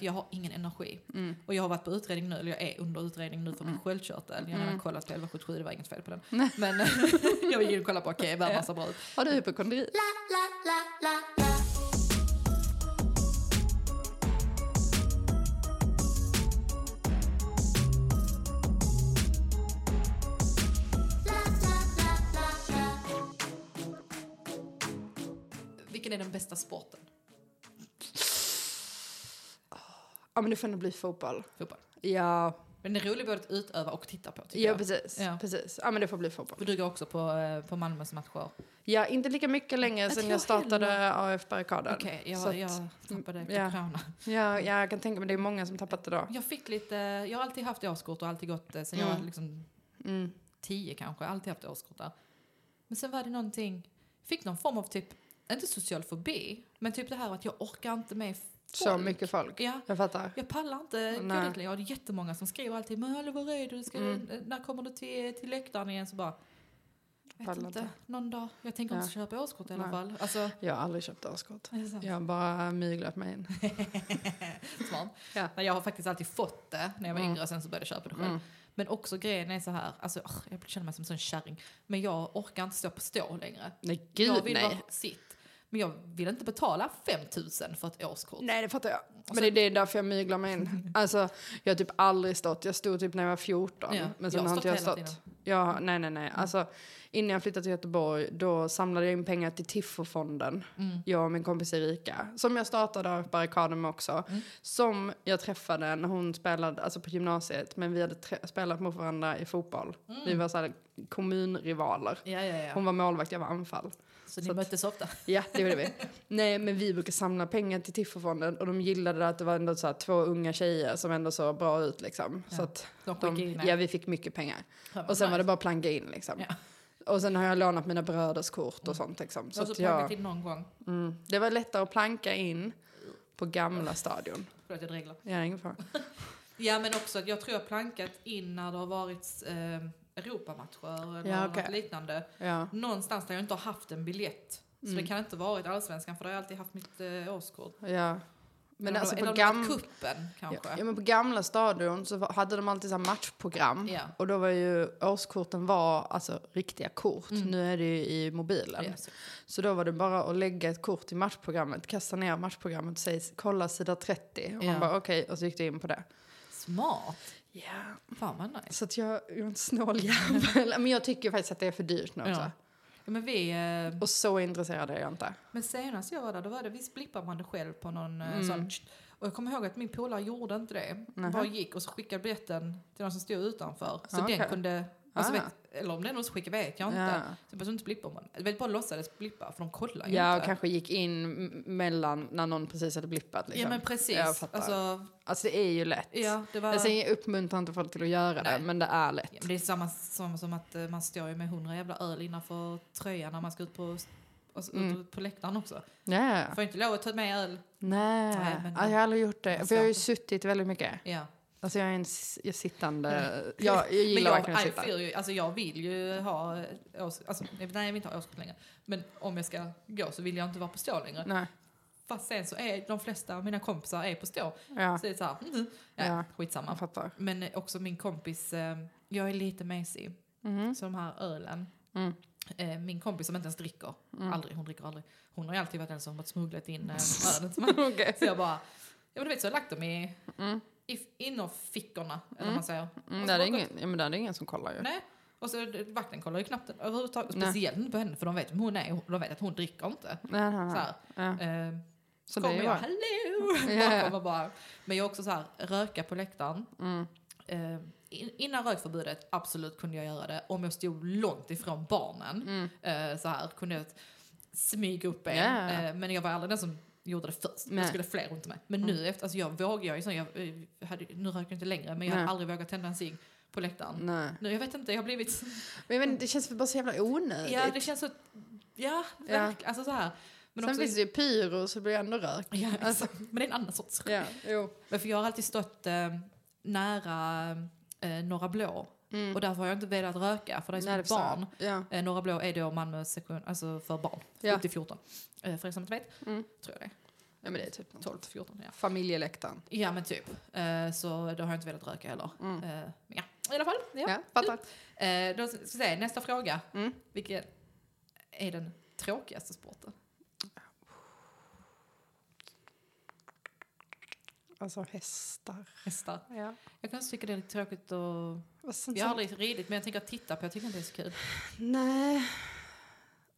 Jag har ingen energi. Mm. Och jag har varit på utredning nu, eller jag är under utredning nu för min sköldkörtel. Jag har Mm. kollat på 1177, det var inget fel på den. Nej. Men jag gick in och kollade på, okej, okay, värma ser bra ut. Har du hypokondri? Vilken är den bästa sporten? Ja men det får nog bli fotboll. Fotboll. Ja, Men den är rolig både att utöva och titta på tycker ja jag. precis. Ja. precis. Ja men det får bli fotboll. För du går också på, eh, på Malmös matcher. Ja, inte lika mycket längre Jag sedan tror jag startade AF-barrikaden. Okej, Så jag, att- jag tappade efter ja. corona. Ja, jag kan tänka mig det är många som tappat det då. Jag fick lite, jag har alltid haft årskort och alltid gått eh, sen jag Mm. var liksom Mm. tio kanske, alltid haft årskort där. Men sen var det någonting, fick någon form av typ, inte social fobi, men typ det här att jag orkar inte med Så mycket folk. Ja, Jag fattar. jag pallar inte gå Nej. dit längre. Och det är jättemånga som skriver alltid, men hallå var är du? Ska, Mm. När kommer du till, till läktaren igen? Så bara, vet Pallar inte, inte. någon dag. Jag tänker Ja. inte köpa årskort i alla Nej. fall. Alltså, Jag har aldrig köpt årskort. Jag har bara myglat mig in. Smart. Ja. Men jag har faktiskt alltid fått det när jag var Mm. yngre och sen så började jag köpa det själv. Mm. Men också grejen är så här, alltså, jag känner mig som en sån kärring. Men jag orkar inte stå på stå längre. Nej, jag gud vill nej. vara sitt. Men jag vill inte betala 5000 för ett årskort. Nej, det fattar jag. Och Men det är därför jag myglar mig in. Alltså, jag har typ aldrig stått. Jag stod typ när jag var 14. Ja, Men sen jag har inte jag stått. tiden. Ja, nej, nej, nej. Alltså, innan jag flyttade till Göteborg, då samlade jag in pengar till Tiffofonden. Mm. Jag och min kompis Erika. Som jag startade av barrikaden med också. Mm. Som jag träffade när hon spelade alltså på gymnasiet. Men vi hade spelat mot varandra i fotboll. Vi var så här kommunrivaler. Ja, ja, ja. Hon var målvakt, jag var anfall. så ni så att- möttes ofta? Ja, det gjorde vi. Nej, men vi brukar samla pengar till Tiffofonden och de gillade att det var ändå så två unga tjejer som ändå såg bra ut liksom. Så att De ja, vi fick mycket pengar. Och sen var det bara att planka in liksom. Ja. Och sen har jag lånat mina bröders kort och sånt liksom. Så jag har in någon gång. mm, det var lättare att planka in på gamla stadion. Förlåt, jag dreglar. Ja, ingen fara. Ja, men också att jag tror jag plankat in när det har varit eh, Europamatcher eller Ja, något okej. liknande. Ja. Någonstans där jag inte har haft en biljett. Så Mm. det kan inte varit allsvenskan för då har jag alltid haft mitt eh, årskort. ja. Men eller alltså på, gam... kuppen kanske. ja, ja, men på gamla stadion så hade de alltid så matchprogram. Ja. Och då var ju årskorten var alltså riktiga kort. Mm. Nu är det ju i mobilen. Ja, så. Då var det bara att lägga ett kort i matchprogrammet, kasta ner matchprogrammet och säga kolla sida 30. Och Ja. man bara okej, och så gick du in på det. Smart. Ja. Fan vad nice. Så att jag, jag är en snål jävel. Men jag tycker faktiskt att det är för dyrt nu också. Ja. Men vi... Eh, Och så intresserad är jag inte. men senast jag var där, då var det, visst blippade man det själv på någon eh, Mm. sån... Och jag kommer ihåg att min polare gjorde inte det. Bara gick och så skickade biljetten till någon som stod utanför. Så Ah, okej. den kunde... Alltså Ah. vet, eller om det är någon som skickar vet jag inte. Ja, Så så inte blippa man. Jag vet bara låtsades blippa för de kollar ju ja och inte. kanske gick in mellan när någon precis hade blippat. Liksom. Ja men precis. Jag fattar. Alltså, Alltså det är ju lätt. ja, det var... Alltså, jag uppmuntrar inte folk till att göra Nej. det, men det är lätt. Ja, det är samma som, som att eh, man står ju med hundra jävla öl innanför tröjan när man ska ut på, alltså, Mm. på läktaren också. Ja. Får inte lov att ta med öl. Nej, Nej, men- jag har aldrig gjort det. För jag har ju suttit väldigt mycket. Ja. Alltså jag är en jag sittande... Jag, jag gillar jag, verkligen att sitta. alltså jag vill ju ha års, alltså, nej jag vill inte ha årskort längre. Men om jag ska gå så vill jag inte vara på stå längre. Nej. Fast sen så är de flesta av mina kompisar är på stå. Ja, Så det är så här, mm, ja, Ja. skitsamma. jag. Men eh, också min kompis, eh, jag är lite mesig. Mhm. Så de här ölen. Mm. Eh, min kompis som inte ens dricker, Mm. aldrig, hon dricker aldrig. Hon har ju alltid varit den som har smugglat in eh, ölen till mig. Okej. Så jag bara, ja men du vet så jag har lagt dem i, Mm. I innerfickorna, eller Mm. man säger. Mm, Och där så är ingen, ja, men där är ingen som kollar ju. Nej. Och så vakten kollar ju knappt överhuvudtaget. Speciellt inte på henne för de vet vem hon är. De vet att hon dricker inte. Nej, nej, Så nej. här. Ja. Eh, Så kommer jag, hallå! Och bara. Men jag är också så här, röka på läktaren. Mm. Eh, in- innan rökförbudet, absolut kunde jag göra det. Om jag stod långt ifrån barnen. Mm. Eh, så här kunde jag smyga upp en. Eh, men jag var aldrig den som gjorde det först. Nej. Det skulle fler runt mig. Men Mm. nu efter, alltså jag vågar jag är sån, jag, eh, hade, nu röker jag inte längre, men jag Nej. hade aldrig vågat tända en cigg på läktaren. Nej. Nu, jag vet inte, jag har blivit... Men, men det känns bara så jävla onödigt. Ja, det känns så... Ja, verkligen. Alltså så här. Men Sen också, finns det ju pyro så det blir ändå rök. Ja, Alltså. Men det är en annan sorts rök. Ja, jo. Men För jag har alltid stått eh, nära eh, Norra Blå. Mm. Och därför har jag inte velat röka, för det är som Nej, jag. barn. Ja. Eh, Norra Blå är då Malmö sektion, alltså för barn. Ja. Upp till 14. Eh, för er som inte vet, Mm. tror jag det. Ja, men det är typ 12 till 14. Ja. Familjeläktaren. ja, men typ. Eh, så då har jag inte velat röka heller. Mm. Eh, ja, i alla fall. Ja. Ja, fattar. Eh, då ska vi se, nästa fråga. Mm. Vilken är den tråkigaste sporten? Alltså hästar. Hästar. Ja. Jag kan tycka det är lite tråkigt och... Jag har aldrig ridit men jag tänker att titta på, jag tycker inte det är så kul. Nej.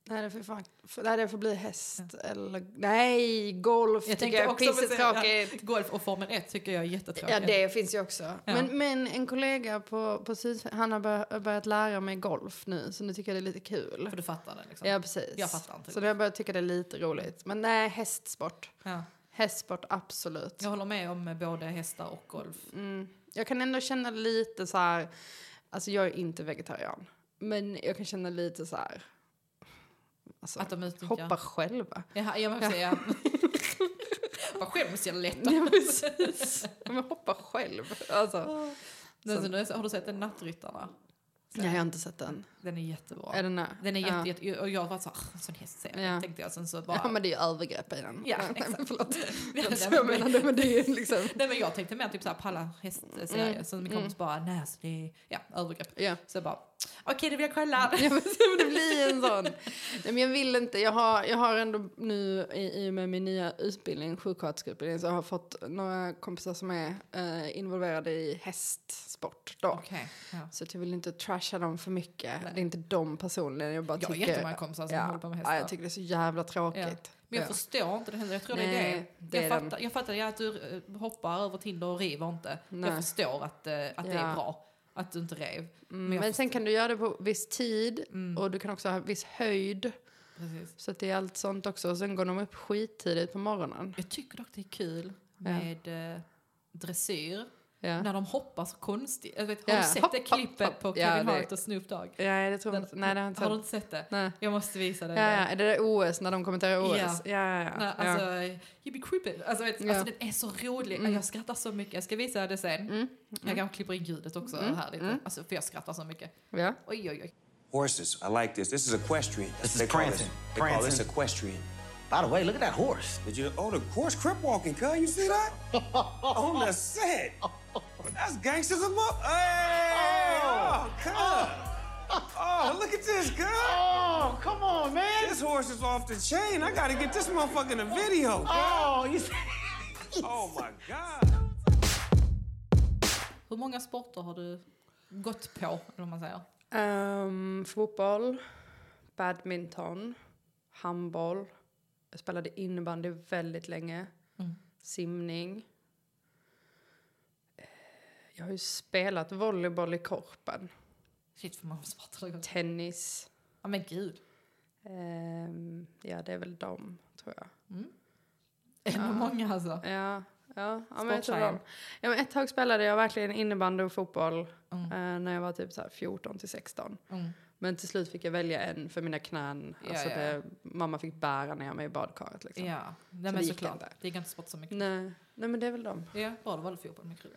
Nej, det får, fan, för, nej, det får bli häst eller... Nej, golf Jag tycker jag är pissetråkigt. Golf och Formel 1 tycker jag är jättetråkigt. Ja, det finns ju också. Ja. Men, men en kollega på, på Syd, han har bör, börjat lära mig golf nu, så nu tycker jag det är lite kul. För du fattar det liksom. Ja, precis. Jag fattar inte. Så nu har jag börjat tycka det är lite roligt. Men nej, hästsport. Ja. Hästsport, absolut. Jag håller med om både hästar och golf. Mm. Jag kan ändå känna lite så här, alltså jag är inte vegetarian, men jag kan känna lite så här, alltså, Att de utnyttjar... hoppa själva. Ja, jag måste säga... Vad skäms jag lätt. Ja, precis. Men hoppa själv. Alltså. Den, har du sett den Nattryttarna? Jag har inte sett den. Den är jättebra. Är den där? Den är ja. jätte, jätte, och jag var så en sån häst ser jag, Ja. tänkte jag. Sen så bara... Ja, men det är ju övergrepp i den. Ja, exakt. Förlåt. Jag, nej, så jag menade, men det är ju liksom... Nej men jag tänkte mer typ såhär palla hästserier. Mm, Så min mm. kompis bara, nej alltså det är, ja, övergrepp. Ja. Så jag bara, okej det vill jag kolla. Ja, men det blir en sån. Nej, men jag vill inte. Jag har, jag har ändå nu i, och med min nya utbildning, sjuksköterskeutbildning, så har jag fått några kompisar som är eh, involverade i hästsport. Då. Okej, ja. Så jag vill inte trasha dem för mycket. Nej. Det är inte de personligen. Jag bara Jag har tycker... jättemånga kompisar som ja, håller på med hästar. Ja, jag tycker det är så jävla tråkigt. Ja. Men jag Ja. förstår inte det heller. Jag tror det är Nej, det. det jag, fattar, jag fattar ja, att du eh, hoppar över Tinder och river inte. Nej. Jag förstår att, eh, att det är Ja. bra att du inte rev. Mm, Men men sen kan du göra det på viss tid Mm. och du kan också ha viss höjd. Precis. Så det är allt sånt också. Och sen går de upp skittidigt på morgonen. Jag tycker dock det är kul Ja. med eh, dressyr. Ja. När de hoppar så konstigt. Jag vet, har Ja, du sett hopp, det klippet hopp. på Ja, Kevin det- Hart och Snoop Dogg? Ja, det tror jag inte. Nej, det har inte Har du sett. inte sett det? Nej. Jag måste visa dig Ja, det. ja, är det där OS när de kommenterar OS? Ja. Ja, ja, ja. Nej, ja. alltså, you be creepy. Alltså, vet, Ja. alltså, den är så rolig. Mm. Jag skrattar så mycket. Jag ska visa det sen. Mm. Jag kan klippa in ljudet också Mm. här lite. Mm. Alltså, för jag skrattar så mycket. ja. Oj, oj, oj. Horses. I like this. This is equestrian. This is They prancing. They call this Prancing. equestrian. By the way, look at that horse. Did you? Oh, the horse crip walking, cuz. You see that? On the set. That's gangsters up. Hey! Oh, cuz. Oh, look at this, cuz. Oh, come on, man. This horse is off the chain. I gotta get this motherfucker in a video. Oh, you Oh my god. Hur många sporter har du gått på, eller vad man säger? Ehm, fotboll, badminton, handboll. Jag spelade innebandy väldigt länge. Mm. Simning. Jag har ju spelat volleyboll i korpen. Shit, för många sporter. Tennis. Ja, men gud. Ehm, ja, det är väl dem, tror jag. Ändå många alltså. Ja, ja, ja men. Ja, men ett tag spelade jag verkligen innebandy och fotboll Mm. eh, när jag var typ så här 14 till 16. Mm. Men till slut fick jag välja en för mina knän. Ja, alltså ja. Det, mamma fick bära ner mig i badkaret. Liksom. Ja, Nej, Så men det gick såklart. inte. Det gick inte sport så mycket. Nej, nej, men det är väl dem. Ja, det fotboll med kul.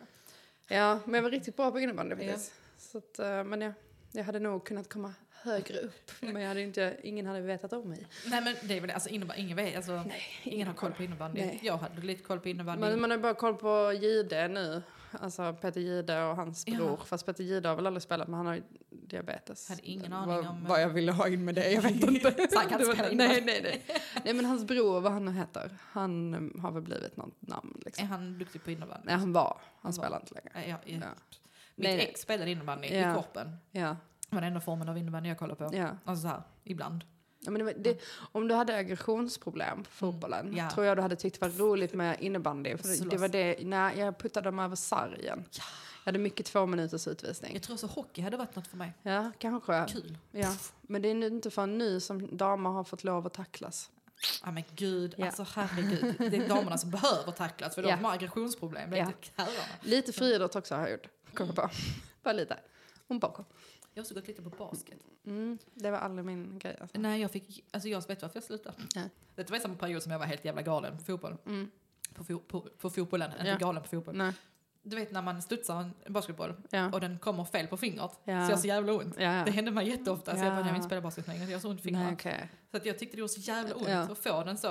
Ja, men jag var riktigt bra på innebandy Ja. faktiskt. Så att, eh, men jag, jag hade nog kunnat komma högre upp. Men jag hade inte, ingen hade vetat om mig. Nej men det är väl alltså innebandy, ingen vet, alltså, ingen har koll på innebandy. Nej. Jag hade lite koll på innebandy. Men man har bara koll på Gide nu. Alltså Peter Gide och hans Ja. bror. Fast Peter Gide har väl aldrig spelat men han har ju diabetes. Hade ingen vad, aning om- Vad jag ville ha in med det, jag vet inte. Så han kan var- spela nej, innebandy. nej, nej. Nej men hans bror, vad han nu heter. Han har väl blivit något namn Är liksom. han duktig på innebandy? Nej han var. Han var. spelar inte längre. Ja, ja, ja. Mitt Nej, nej. ex spelade innebandy i korpen. Ja, Det var den enda formen av innebandy jag kollade på. ja. Alltså så här, ibland. Ja, men det, det, om du hade aggressionsproblem på fotbollen Mm. Ja. tror jag du hade tyckt det var roligt med innebandy. För det, var det, när jag puttade dem över sargen. Jag hade mycket två minuters utvisning. Jag tror så hockey hade varit något för mig. Ja, kanske. Kul. Ja. Men det är inte förrän nu som damer har fått lov att tacklas. Ja men gud, Ja. alltså herregud. Det är damerna som behöver tacklas för de Ja. har aggressionsproblem. Det är Ja. inte herrarna. Lite friidrott också har jag gjort. Kom jag på. Bara lite. Un poco. Jag har också gått lite på basket. Mm, det var aldrig min grej. Alltså. Nej, jag fick, alltså jag vet varför jag slutade. Nej. Det var i samma period som jag var helt jävla galen på fotboll. Mm. På, fo på, på fotbollen, inte Ja. galen på fotboll. Nej. Du vet när man studsar en basketboll Ja. och den kommer fel på fingret. Ja. Så jag har så jävla ont. Ja. Det hände mig jätteofta så jag bara, Ja. jag vill inte spela basket längre, jag har så ont i fingrarna. Okej. Så att jag tyckte det var så jävla ont att få den så.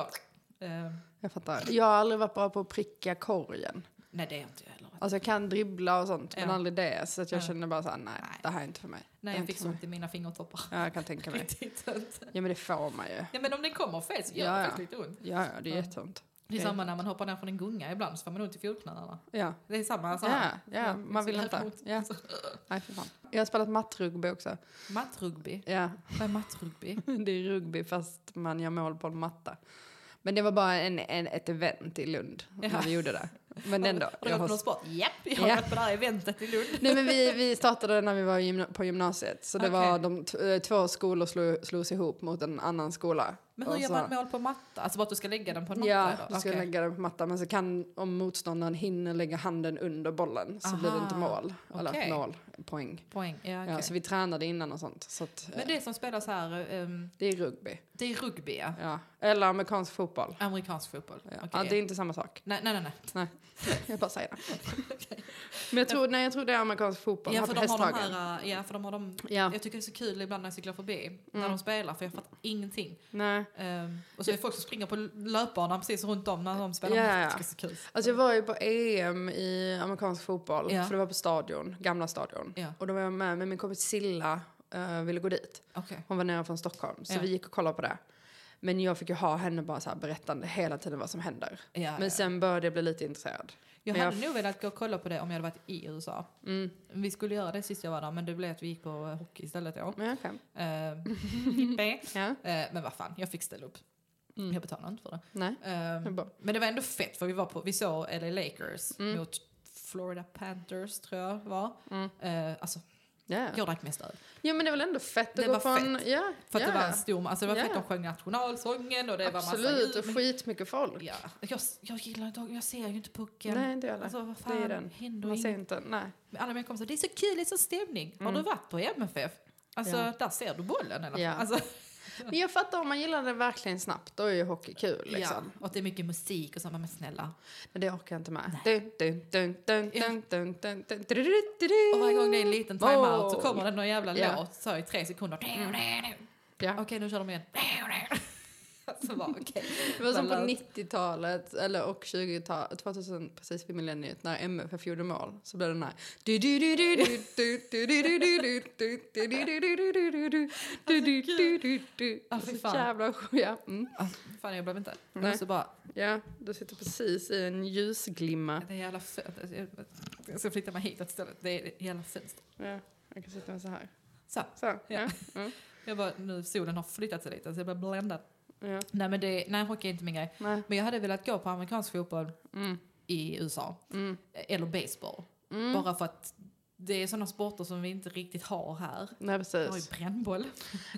Eh, Jag fattar. Jag har aldrig varit bra på att pricka korgen. Nej, det är inte jag. Alltså jag kan dribbla och sånt, men Ja. aldrig det. Så att jag Ja. känner bara såhär, nej, Nej. det här är inte för mig. Nej, Det är jag inte fick för mig. ont i mina fingertoppar. Ja, jag kan tänka mig. Riktigt ont. Ja, men det får man ju. Ja, men om den kommer fel så gör Ja, det ja. faktiskt lite ont. Ja, ja, det är Ja. jätteont. Det är Okej. samma när man hoppar ner från en gunga ibland så får man ont i fotknölarna. Ja, Det är samma så ja, här. ja, man vill så inte. ont. Ja. Så- Nej, för fan. Jag har spelat mattrugby också. Mattrugby. Ja, Vad är mattrugby? det är rugby fast man gör mål på en matta. Men det var bara en, en, ett event i Lund när Ja. vi gjorde det. Men ändå. Har du gått på någon sport? Japp, jag har Ja. varit på det här eventet i Lund. Nej men vi, vi startade när vi var gymna- på gymnasiet. Så det Okej. var de två skolor slog, slogs ihop mot en annan skola. Men hur gör så- man mål på matta? Alltså bara att du ska lägga den på en matta? Ja, eller? du ska Okej. lägga den på mattan. Men så kan, om motståndaren hinner lägga handen under bollen så blir det inte Aha, mål. Eller mål, poäng. Poäng, ja, okej. Ja, så vi tränade innan och sånt. Så att, eh, Men det som spelas här, ehm, det är rugby. det är rugby ja. Ja. Eller amerikansk fotboll. Amerikansk fotboll. Ja, det är inte samma sak. Nej, nej, nej. nej. Jag bara säger det. Men jag tror, nej, jag tror det är amerikansk fotboll. Ja, för de har de här, ja, för de har de, Ja. Mm. jag tycker det är så kul ibland när jag cyklar förbi, när de spelar, för jag fattar ingenting. Nej. Ehm, och så är det folk som springer på löpbanan precis runt om när de spelar. Ja, Jag tycker det är så kul. Alltså jag var ju på EM i amerikansk fotboll, Ja. för det var på stadion, gamla stadion. Ja. Och då var jag med, men min kompis Silla eh, ville gå dit. Okej. Hon var nere från Stockholm, så vi gick och kollade på det. Men jag fick ju ha henne bara så här berättande hela tiden vad som händer. Ja, ja. Men sen började jag bli lite intresserad. Jag men hade jag- nog velat gå och kolla på det om jag hade varit i USA. Mm. Vi skulle göra det sist jag var där, men det blev att vi gick på hockey istället då. Ehm, hippie. Ja, Eh, men vad fan, jag fick ställa upp. Mm. Jag betalade inte för det. nej. Bra. men det var ändå fett för vi, var på, vi såg LA Lakers Mm. mot Florida Panthers tror jag var. Mm. Eh, alltså, Ja. jag drack mest öl. ja, men det är väl ändå fett att Det gå var på en... Ja, För att ja. det var en stor, alltså det var fett, de sjöng nationalsången och det var massa Absolut, ljud, och skitmycket folk. Ja, jag, jag gillar inte, jag ser ju inte pucken. Nej, inte jag. Alltså vad det är fan, den. Man ser inte. Nej. Alla mina kompisar, det är så kul, det är så stämning. Har Mm. du varit på MFF? Alltså där ser du bollen eller? Ja. Alltså, Men jag fattar om man gillar det verkligen snabbt, då är ju hockey kul liksom. ja. Och det är mycket musik och så, men snälla. Men det orkar jag inte med. Dun, dun, dun, dun, Ja. dun, dun, dun, dun, du, du, du, du, du. Och varje gång det är en liten timeout så kommer det någon jävla låt så i tre sekunder. Ja. Okej, nu kör de igen alltså, bara, okay. Det var som på 90-talet eller och 20-talet, 2000 precis vid millenniet när MFF gjorde mål så blev det den här. Alltså, så jävla ja. Fan jag blev inte. Mm. Nej. Så bara... Ja, du sitter precis i en ljusglimma. Det är jävla fint. Jag ska flytta mig hitåt istället. Det är jävla fint. Ja, jag kan sitta mig så här. Så. så ja. ja. Mm. Jag bara, nu solen har flyttat sig lite så jag blir bländad ja. Nej men det, nej hockey är inte min grej. Nej. Men jag hade velat gå på amerikansk fotboll Mm. i USA. Mm. Eller baseball. Mm. Bara för att det är sådana sporter som vi inte riktigt har här. Nej, Jag har ju precis. brännboll.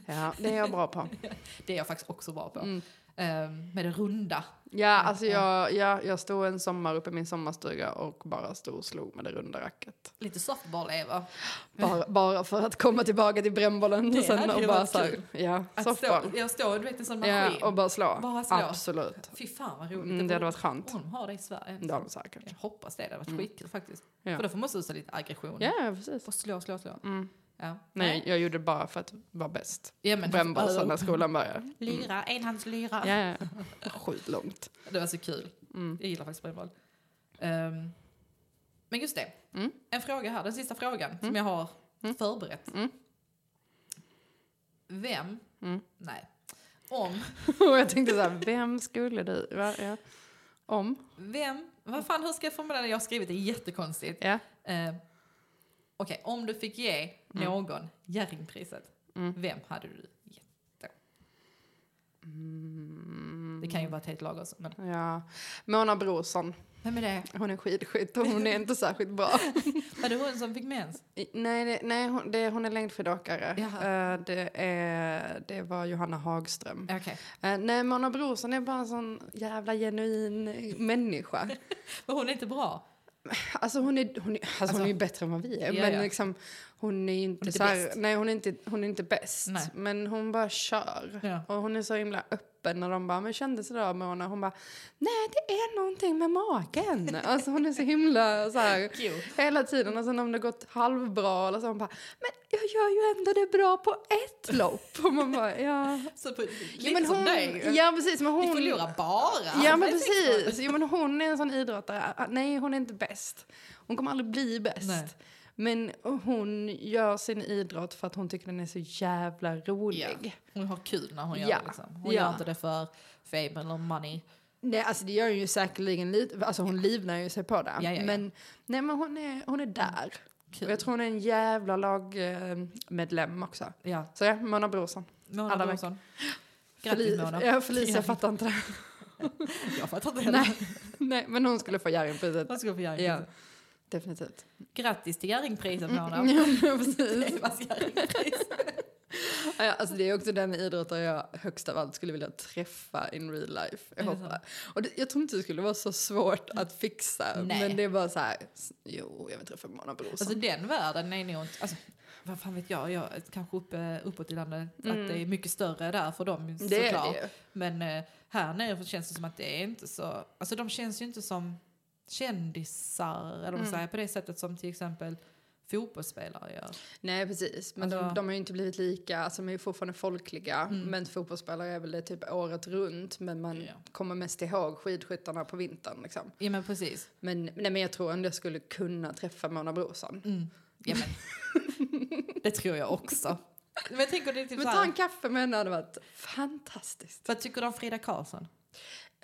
Ja, det är jag bra på. Det är jag faktiskt också bra på. Ehm, med det runda. Ja, alltså jag, ja, jag stod en sommar uppe i min sommarstuga och bara stod och slog med det runda racket. Lite softball Eva. Bara, bara för att komma tillbaka till brännbollen Det och sen och bara så här, ja, Att softball. stå, jag står, du vet en sån maskin. Ja, och bara slå. Bara slå. Absolut. Fy fan vad roligt. Mm, det hade varit skönt. De har det i Sverige. Det har de säkert. Jag hoppas det, det hade varit Mm. skitkul faktiskt. Ja. För då får man usa lite aggression. Ja, precis. Bara slå, slå, slå. Mm. Ja. Nej, jag gjorde det bara för att vara bäst. Ja, men Brännboll sen när Äh, skolan började. Lyra, enhandslyra. Ja, ja. Sjukt långt. Det var så kul. Mm. Jag gillar faktiskt brännboll. Ehm, men just det, Mm. en fråga här, den sista frågan som Mm. jag har Mm. förberett. Mm. Vem, Mm. nej, om, jag tänkte så här, vem skulle du? Va? Ja. Om? vem, vad fan hur ska jag formulera det? Jag har skrivit det jättekonstigt. Ja. Uh, Okej, om du fick ge någon Jerringpriset, Mm. vem hade du gett då? Mm. Det kan ju vara ett helt lag också, men Ja. Mona Brorsson. vem är det? Hon är skidskytt och hon är inte särskilt bra. Var det hon som fick mens? Nej, det, nej hon, det, hon är längdskidåkare. Eh, det, är, det var Johanna Hagström. Okej, Eh, nej, Mona Brorsson är bara en sån jävla genuin människa. men hon är inte bra. Alltså hon är, hon är, alltså hon är ju bättre än vad vi är. Ja, men ja. liksom, hon är inte Hon är inte så här, nej hon är inte, hon är inte bäst. Nej. Men hon bara kör. Ja. Och hon är så himla öppen kroppen när de bara, men kändes det då Mona? Hon bara, nej det är någonting med magen. alltså hon är så himla så här, hela tiden. Och sen om det gått halvbra eller så, hon bara, men jag gör ju ändå det bra på ett lopp. Och man bara, ja. Så på, ja, men hon, ja precis, men Ni hon... förlorar bara. Ja men liksom- precis. Jo, men hon är en sån idrottare. Nej, hon är inte bäst. Hon kommer aldrig bli bäst. Nej. Men hon gör sin idrott för att hon tycker den är så jävla rolig. Ja. Hon har kul när hon gör Ja. det. Liksom. Hon Ja. gör inte det för fame eller money. Nej, alltså det gör hon ju säkerligen lite. Alltså hon livnar ju sig på det. Men, nej, men hon är, hon är där. Kul. Och jag tror hon är en jävla lagmedlem också. Ja. Så ja, Mona Brorsson. Mona Alla Brorsson. Grattis Mona. Ja, Felicia Ja. fattar inte det. Jag fattar inte heller. Nej, nej, men hon skulle få Jerringpriset. Vad ska vi göra? Ja, definitivt. Grattis till Jerringpriset Mona. Ja, precis. Ja, alltså det är också den idrottare jag högst av allt skulle vilja träffa in real life. Jag, hoppas. Och det, jag tror inte det skulle vara så svårt att fixa. Nej. Men det är bara så här, jo, jag vill träffa Mona Brorsson. Alltså den världen är nog inte... Alltså, vad fan vet jag, jag kanske uppe, uppåt i landet, att det är mycket större där för dem Mm. det är såklart. det. Men eh, här nere känns det som att det är inte så... Alltså de känns ju inte som kändisar, eller vad Mm. säger, på det sättet som till exempel fotbollsspelare gör. Nej, precis. Men Alltså- de, de har ju inte blivit lika. Alltså, de är ju fortfarande folkliga. Men fotbollsspelare är väl det typ året runt. Men man Ja. kommer mest ihåg skidskyttarna på vintern. Liksom. Ja men precis. Men, nej, men jag tror ändå jag skulle kunna träffa Mona Brorsson. Mm. Ja, men. det tror jag också. Men jag tänker det typ Men ta en kaffe med henne hade varit fantastiskt. vad tycker du om Frida Karlsson?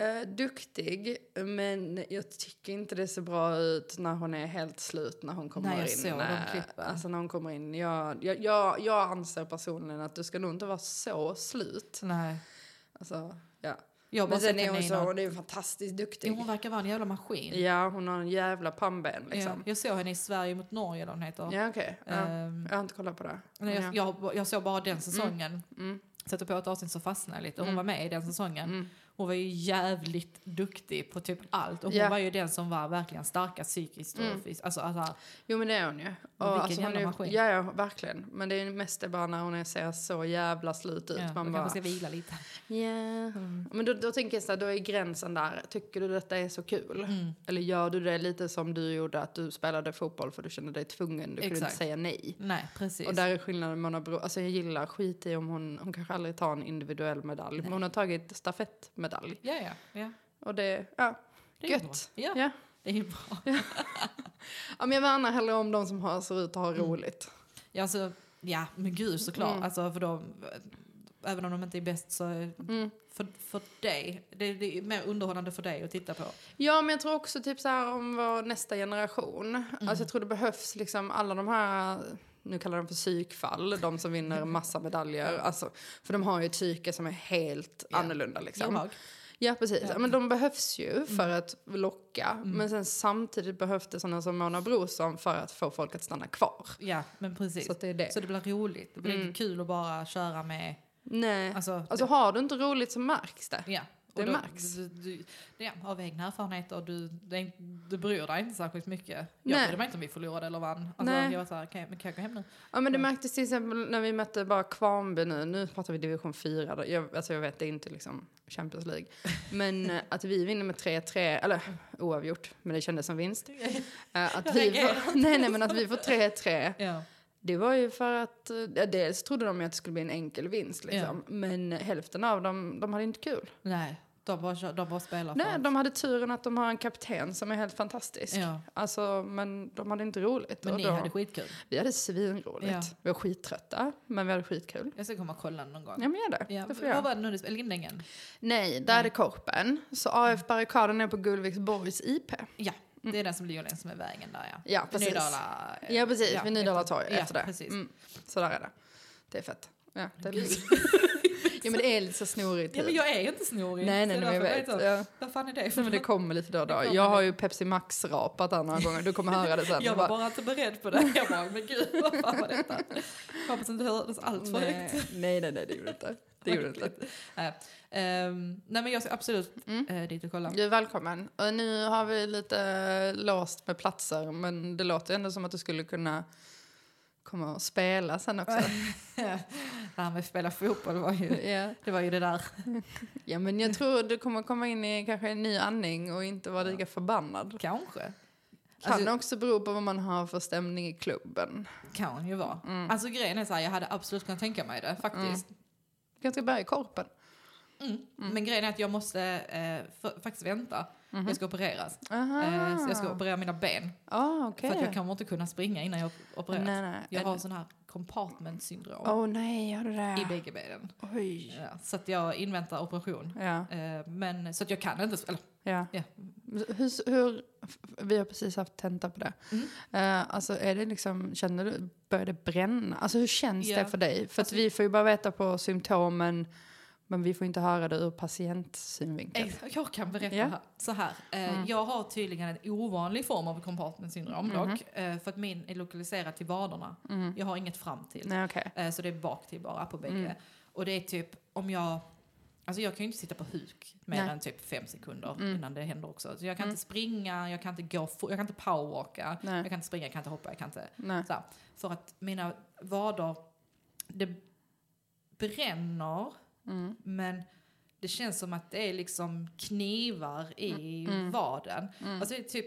Eh, duktig, men jag tycker inte det ser bra ut när hon är helt slut när hon kommer Nej, jag in. såg de Eh. Alltså när hon kommer in. Jag, jag, jag, jag anser personligen att du ska nog inte vara så slut. Nej. Alltså, ja. Jag Men sen är hon så, hon är fantastiskt duktig. Hon verkar vara en jävla maskin. Ja, hon har en jävla pannben Ja, liksom. jag såg henne i Sverige mot Norge, eller vad hon heter. Ja, okej. Ja. Ehm, Jag har inte kollat på det. Nej, Ja. jag, jag, jag såg bara den säsongen. Mm. Satte på ett avsnitt så fastnade jag lite. Hon Mm. var med i den säsongen. Mm. Hon var ju jävligt duktig på typ allt. Och hon Ja. var ju den som var verkligen starkast psykiskt och Mm. fysiskt. Alltså, alltså, Jo men det är hon ju. Och vilken alltså, jävla maskin. Ja, ja, verkligen. Men det är mest det bara när hon ser så jävla slut ut. ja, Man bara, kanske ska vila lite. ja. Men då, då tänker jag så här, då är gränsen där. Tycker du detta är så kul? Mm. Eller gör du det lite som du gjorde, att du spelade fotboll för du kände dig tvungen, du kunde inte säga nej. Nej, precis. Och där är skillnaden med Bro. Alltså jag gillar skit i om hon, hon kanske aldrig tar en individuell medalj. Men hon har tagit stafettmedalj. Ja, ja. ja. Och det, ja, Det är Gött. Ja, ja. det är bra. ja. men jag värnar hellre om de som har, ser ut att ha Mm. roligt. Ja, alltså, ja men gud såklart. Mm. Alltså, för de, även om de inte är bäst så Mm. för, för dig, det, det är mer underhållande för dig att titta på. Ja, men jag tror också typ så här om vår nästa generation. Mm. Alltså jag tror det behövs liksom alla de här, nu kallar de för psykfall, de som vinner massa medaljer. Alltså, för de har ju ett psyke som är helt Ja. annorlunda liksom. Jag. Ja, precis. Ja. Men de behövs ju för att locka. Men sen samtidigt behövs det sådana som Mona Brorsson för att få folk att stanna kvar. Ja, men precis. Så det är det. Så det blir roligt. Det blir Mm. inte kul att bara köra med... Nej. Alltså, Alltså har du inte roligt så märks det. ja. Det Och då- märks. Du, du, är av egna erfarenheter. Du, det är, du bryr dig inte särskilt mycket. Jag Nej. brydde mig inte om vi förlorade eller vann. Alltså, Nej. jag var så här, kan jag, kan jag gå hem nu? Ja men det märktes till exempel när vi mötte bara Kvarnby nu, nu pratar vi division 4, då. jag, alltså jag vet det är inte liksom Champions League. Men eh, att vi vinner med 3-3, eller oavgjort, men det kändes som vinst. Eh, Att Jag vi reagerar får, nej nej men att vi får 3-3, Ja. Det var ju för att, ja, dels trodde de ju att det skulle bli en enkel vinst liksom. Men hälften av dem, de hade inte kul. Nej, de bara, de bara spelar Nej, de hade turen att de har en kapten som är helt fantastisk. Ja. Alltså, men de hade inte roligt. Men Och ni då, hade skitkul. Vi hade svinroligt. Ja. Vi var skittrötta, men vi hade skitkul. Jag ska komma och kolla någon gång. Ja, men gör det. Ja, det får vad jag. var det nu du spelade? Lindängen? Nej, där är det Korpen. Så AF Barrikaden är på Gullviksborgs IP. Ja, det är den som ligger längs med vägen där ja. Ja, precis. Nydala. Ja, precis. vid Nydala efter- torg ja, efter det. Precis. Mm, så där är det. Det är fett. Ja, det är ja, men det är lite så snorigt. Ja, men typ. jag är inte snorig. Nej, nej, nej, jag vet. Ja. Vad fan är det för men det kommer lite då och då. Jag har ju Pepsi Max-rapat här några gånger. Du kommer höra det sen. Jag var bara inte beredd på det. Jag bara, men gud, vad fan var detta? Hoppas inte det hördes allt för högt. nej, nej, nej, nej, det gjorde det inte. Det gjorde det inte. Ehm, nej men jag ska absolut Mm. eh, dit och kolla. Du är välkommen. Och nu har vi lite låst med platser, men det låter ändå som att du skulle kunna kommer att spela sen också. det här med att spela fotboll var ju, ja. det var ju det där. ja, men jag tror du kommer komma in i kanske en ny andning och inte vara lika förbannad. Kanske. Kan Alltså- också bero på vad man har för stämning i klubben. Kan ju vara. Mm. Alltså grejen är så här, jag hade absolut kunnat tänka mig det faktiskt. Kanske börja i korpen. Mm. Men grejen är att jag måste eh, för, faktiskt vänta. Jag ska opereras. Eh, så jag ska operera mina ben. Ah, okej. För att jag kommer inte kunna springa innan jag opereras. Nej, nej. Jag har sån här compartment syndrom Åh nej, har du i bägge benen. Oj. Ja, så att jag inväntar operation. Ja, Eh, men, så att jag kan inte, eller ja. ja. Hur, hur, vi har precis haft tenta på det. Mm. Eh, alltså är det liksom, känner du, börjar det bränna? Alltså hur känns Ja. det för dig? För Alltså- att vi får ju bara veta på symptomen, men vi får inte höra det ur patientsynvinkel. Jag kan berätta här. så här. Eh, Jag har tydligen en ovanlig form av compartment syndrom Mhm. dock. Eh, för att min är lokaliserad till vaderna. Jag har inget fram till. Nej, okej. Eh, så det är bak till bara på bägge. Mm. Och det är typ om jag... Alltså jag kan ju inte sitta på huk mer Nej. än typ fem sekunder Mm. innan det händer också. Så jag kan Mm. inte springa, jag kan inte gå jag kan inte powerwalka, Nej. jag kan inte springa, jag kan inte hoppa, jag kan inte... Så här. För att mina vader, det bränner, Mm. men det känns som att det är liksom knivar i Mm. vaden. Alltså det är typ,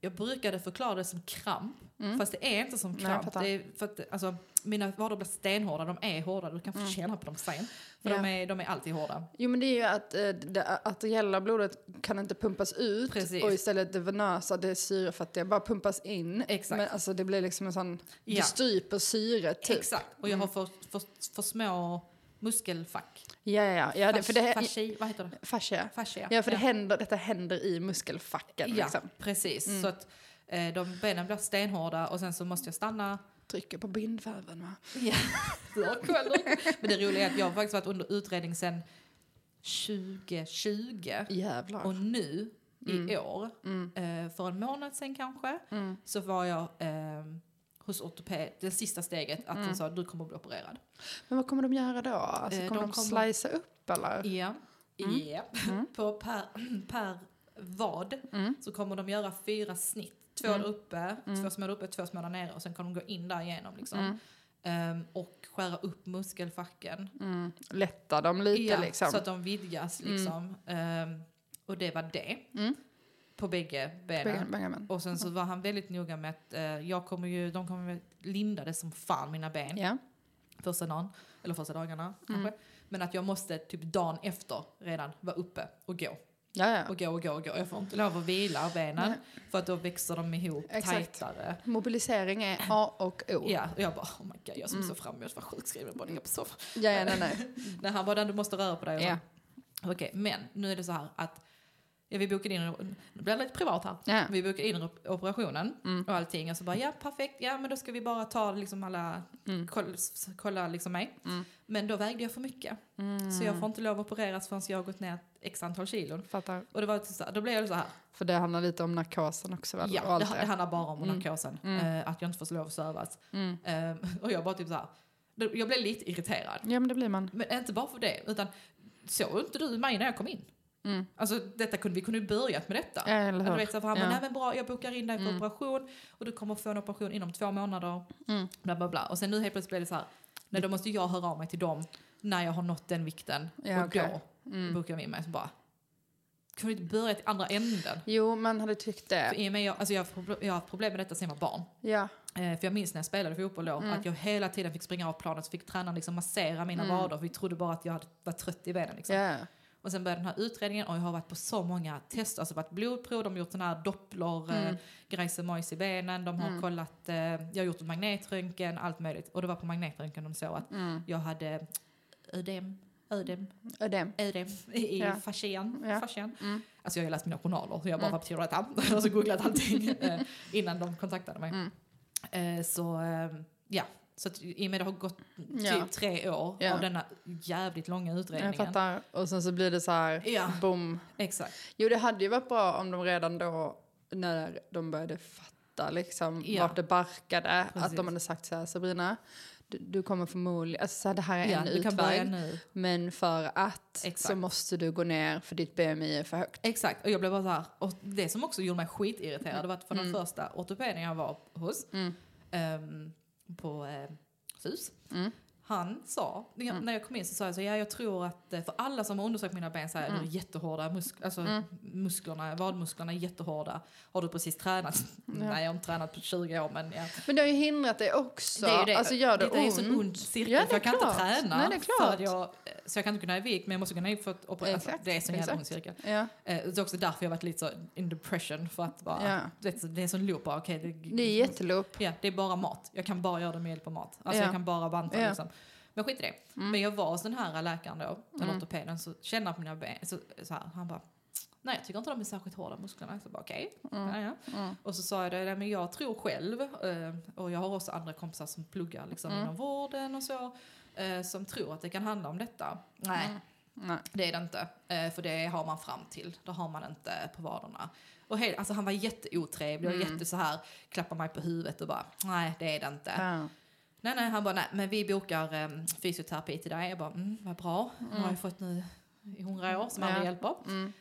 jag brukade förklara det som kramp, Mm. fast det är inte som Nej, kramp. fattar. det är för att, alltså, mina vader blir stenhårda, de är hårda, du kan få känna på dem sen. För Mm. Ja. de, är, de är alltid hårda. Jo men det är ju att eh, det arteriella blodet kan inte pumpas ut Precis. och istället det venösa, det syrefattiga, bara pumpas in. Exakt. Men alltså det blir liksom en sån, Ja. du stryper syret typ. Exakt, och jag har för, för, för små muskelfack. Ja, ja, ja. ja det, för det, Fasci, vad heter det? fascia. Fascia. Ja, för det händer, detta händer i muskelfacken. Ja, Liksom. precis. Så att eh, de benen blir stenhårda och sen så måste jag stanna. Trycker på bindväven va? Ja. Men det roliga är att jag har faktiskt varit under utredning sedan 2020 Jävlar. och nu Mm. i år, eh, för en månad sedan kanske, så var jag eh, hos ortoped, det sista steget, att Mm. de sa du kommer att bli opererad. Men vad kommer de göra då? Alltså, Eh, kommer de de, kommer- slicea upp eller? Ja. Mm. Ja. På per, per vad så kommer de göra fyra snitt. Två Mm. där uppe, två små där uppe, två små där nere och sen kommer de gå in där igenom liksom. Mm. Ehm, och skära upp muskelfacken. Mm. Lätta dem lite Ja, liksom. Så att de vidgas liksom. Ehm, och det var det. Mm. På bägge benen. Och sen så var han väldigt noga med att eh, jag kommer ju, de kommer linda det som fan mina ben Ja. första dagen, eller första dagarna kanske. Mm. Men att jag måste typ dagen efter redan vara uppe och gå. Ja, ja. Och gå och gå och gå. Jag får inte lov att vila benen Nej. för att då växer de ihop Exakt. tajtare. Mobilisering är A och O. Ja, och jag bara oh my god, jag som Mm. så fram emot att vara sjukskriven och ligga på soffan. ja, ja nej, nej. När han bara, du måste röra på dig och Ja. Okej, men nu är det så här att ja, vi bokade in, nu blir det lite privat här. Ja. Vi bokade in op- operationen Mm. och allting och så bara ja perfekt, ja men då ska vi bara ta liksom alla, Mm. kolla, kolla liksom mig. Mm. Men då vägde jag för mycket. Så jag får inte lov att opereras förrän jag har gått ner x antal kilon. Fattar. Och det var så här, då blev jag så här, För det handlar lite om narkosen också väl? ja det, det handlar bara om Mm. narkosen. Mm. Eh, att jag inte får lov att sövas. Mm. Eh, och jag bara typ så här, jag blev lite irriterad. Ja men det blir man. Men inte bara för det, utan såg inte du mig när jag kom in? Mm. Alltså detta kunde, vi kunde ju börjat med detta. Eller Du hur? vet, så för han Ja. bara, men bra, jag bokar in dig för Mm. operation och du kommer få en operation inom två månader. Mm. Bla, bla, bla. Och sen nu helt plötsligt blev det så här, nej då måste jag höra av mig till dem när jag har nått den vikten. Ja, och okej. då Mm. bokar vi in mig. Så bara, vi inte börja till andra änden? Jo, man hade tyckt För det. i och med jag, alltså jag, jag har haft problem med detta sen jag var barn. Ja. Eh, för jag minns när jag spelade fotboll då, Mm. att jag hela tiden fick springa av planet så fick tränaren liksom massera mina Mm. vader för vi trodde bara att jag var trött i benen. Liksom. Ja. Och sen började den här utredningen och jag har varit på så många tester, alltså varit blodprov, de har gjort den här doppler, Mm. mm. grejsemojs i benen, de har Mm. kollat, eh, jag har gjort en magnetröntgen, allt möjligt. Och det var på magnetröntgen de såg att Mm. jag hade ödem, ödem, det. ödem i Ja. fascian. Ja. fascian. Mm. Alltså jag har ju läst mina journaler, så jag bara, Mm. vad betyder detta? och så googlat allting eh, innan de kontaktade mig. Mm. Eh, så eh, ja, så att i och med det har gått typ Ja. tre år Ja. av denna jävligt långa Jag utredningen. fattar. Och sen så blir det så här, Ja. boom. Exakt. Jo, det hade ju varit bra om de redan då, när de började fatta liksom Ja. vart det barkade, Precis. att de hade sagt så här, Sabrina, du, du kommer förmodligen, alltså så här, det här är Ja, en utväg, men för att så Exakt. måste du gå ner för ditt BMI är för högt. Exakt, och jag blev bara så här, och det som också gjorde mig skitirriterad var att för den första ortopeden jag var hos, Mm. ehm, på eh, SUS. Mm. Han sa, när jag, när jag kom in så sa jag så, ja jag tror att, eh, för alla som har undersökt mina ben säger Mm. är jättehårda, musk, alltså musklerna, vadmusklerna är jättehårda. Har du precis tränat? Nej jag har inte tränat på 20 år men ja. Men det har ju hindrat dig också. Det är ju det. Alltså gör det, det är ju en ont. sån ond cirkel Ja, det för är jag kan klart. inte träna. Nej, det är För klart. att jag, så jag kan inte kunna i vik men jag måste kunna i för att operera. Alltså, det är en sån jävla ond cirkel. Ja. Eh, Det är också därför jag varit lite så in depression för att bara, Ja. det är en sån loop bara, okej. det, Det är jätteloop. Ja, det är bara mat. Jag kan bara göra det med hjälp av mat. Alltså Ja. jag kan bara banta Ja. Mm. liksom. Men skit i det. Men jag var hos den här läkaren då, den ortopeden, så kände han på mina ben, så, så här, han bara, nej jag tycker inte de är särskilt hårda musklerna. Så bara okej. Mm. Ja, ja. Och så sa jag det, nej, men jag tror själv, eh, och jag har också andra kompisar som pluggar liksom Mm. inom vården och så, eh, som tror att det kan handla om detta. Nej, Nej. det är det inte. Eh, för det har man fram till. Det har man inte på vaderna. Och hej, alltså han var jätteotrevlig och jätte så här, klappade mig på huvudet och bara, nej det är det inte. Ja. Nej, nej, han bara, nej, men vi bokar um, fysioterapi till dig. Jag bara, mm, vad bra. Jag har ju fått nu i hundra år som aldrig Ja. hjälper.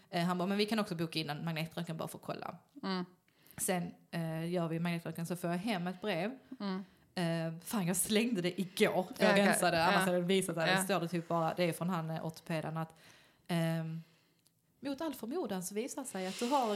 Eh, han bara, men vi kan också boka in en magnetröntgen bara för att kolla. Mm. Sen eh, gör vi magnetröntgen så får jag hem ett brev. Mm. Eh, fan, jag slängde det igår. Ja, jag okej. rensade, Ja. annars hade jag visat det. Ja. Det står det typ bara, det är från han eh, ortopeden att ehm, mot all förmodan så visar sig att du har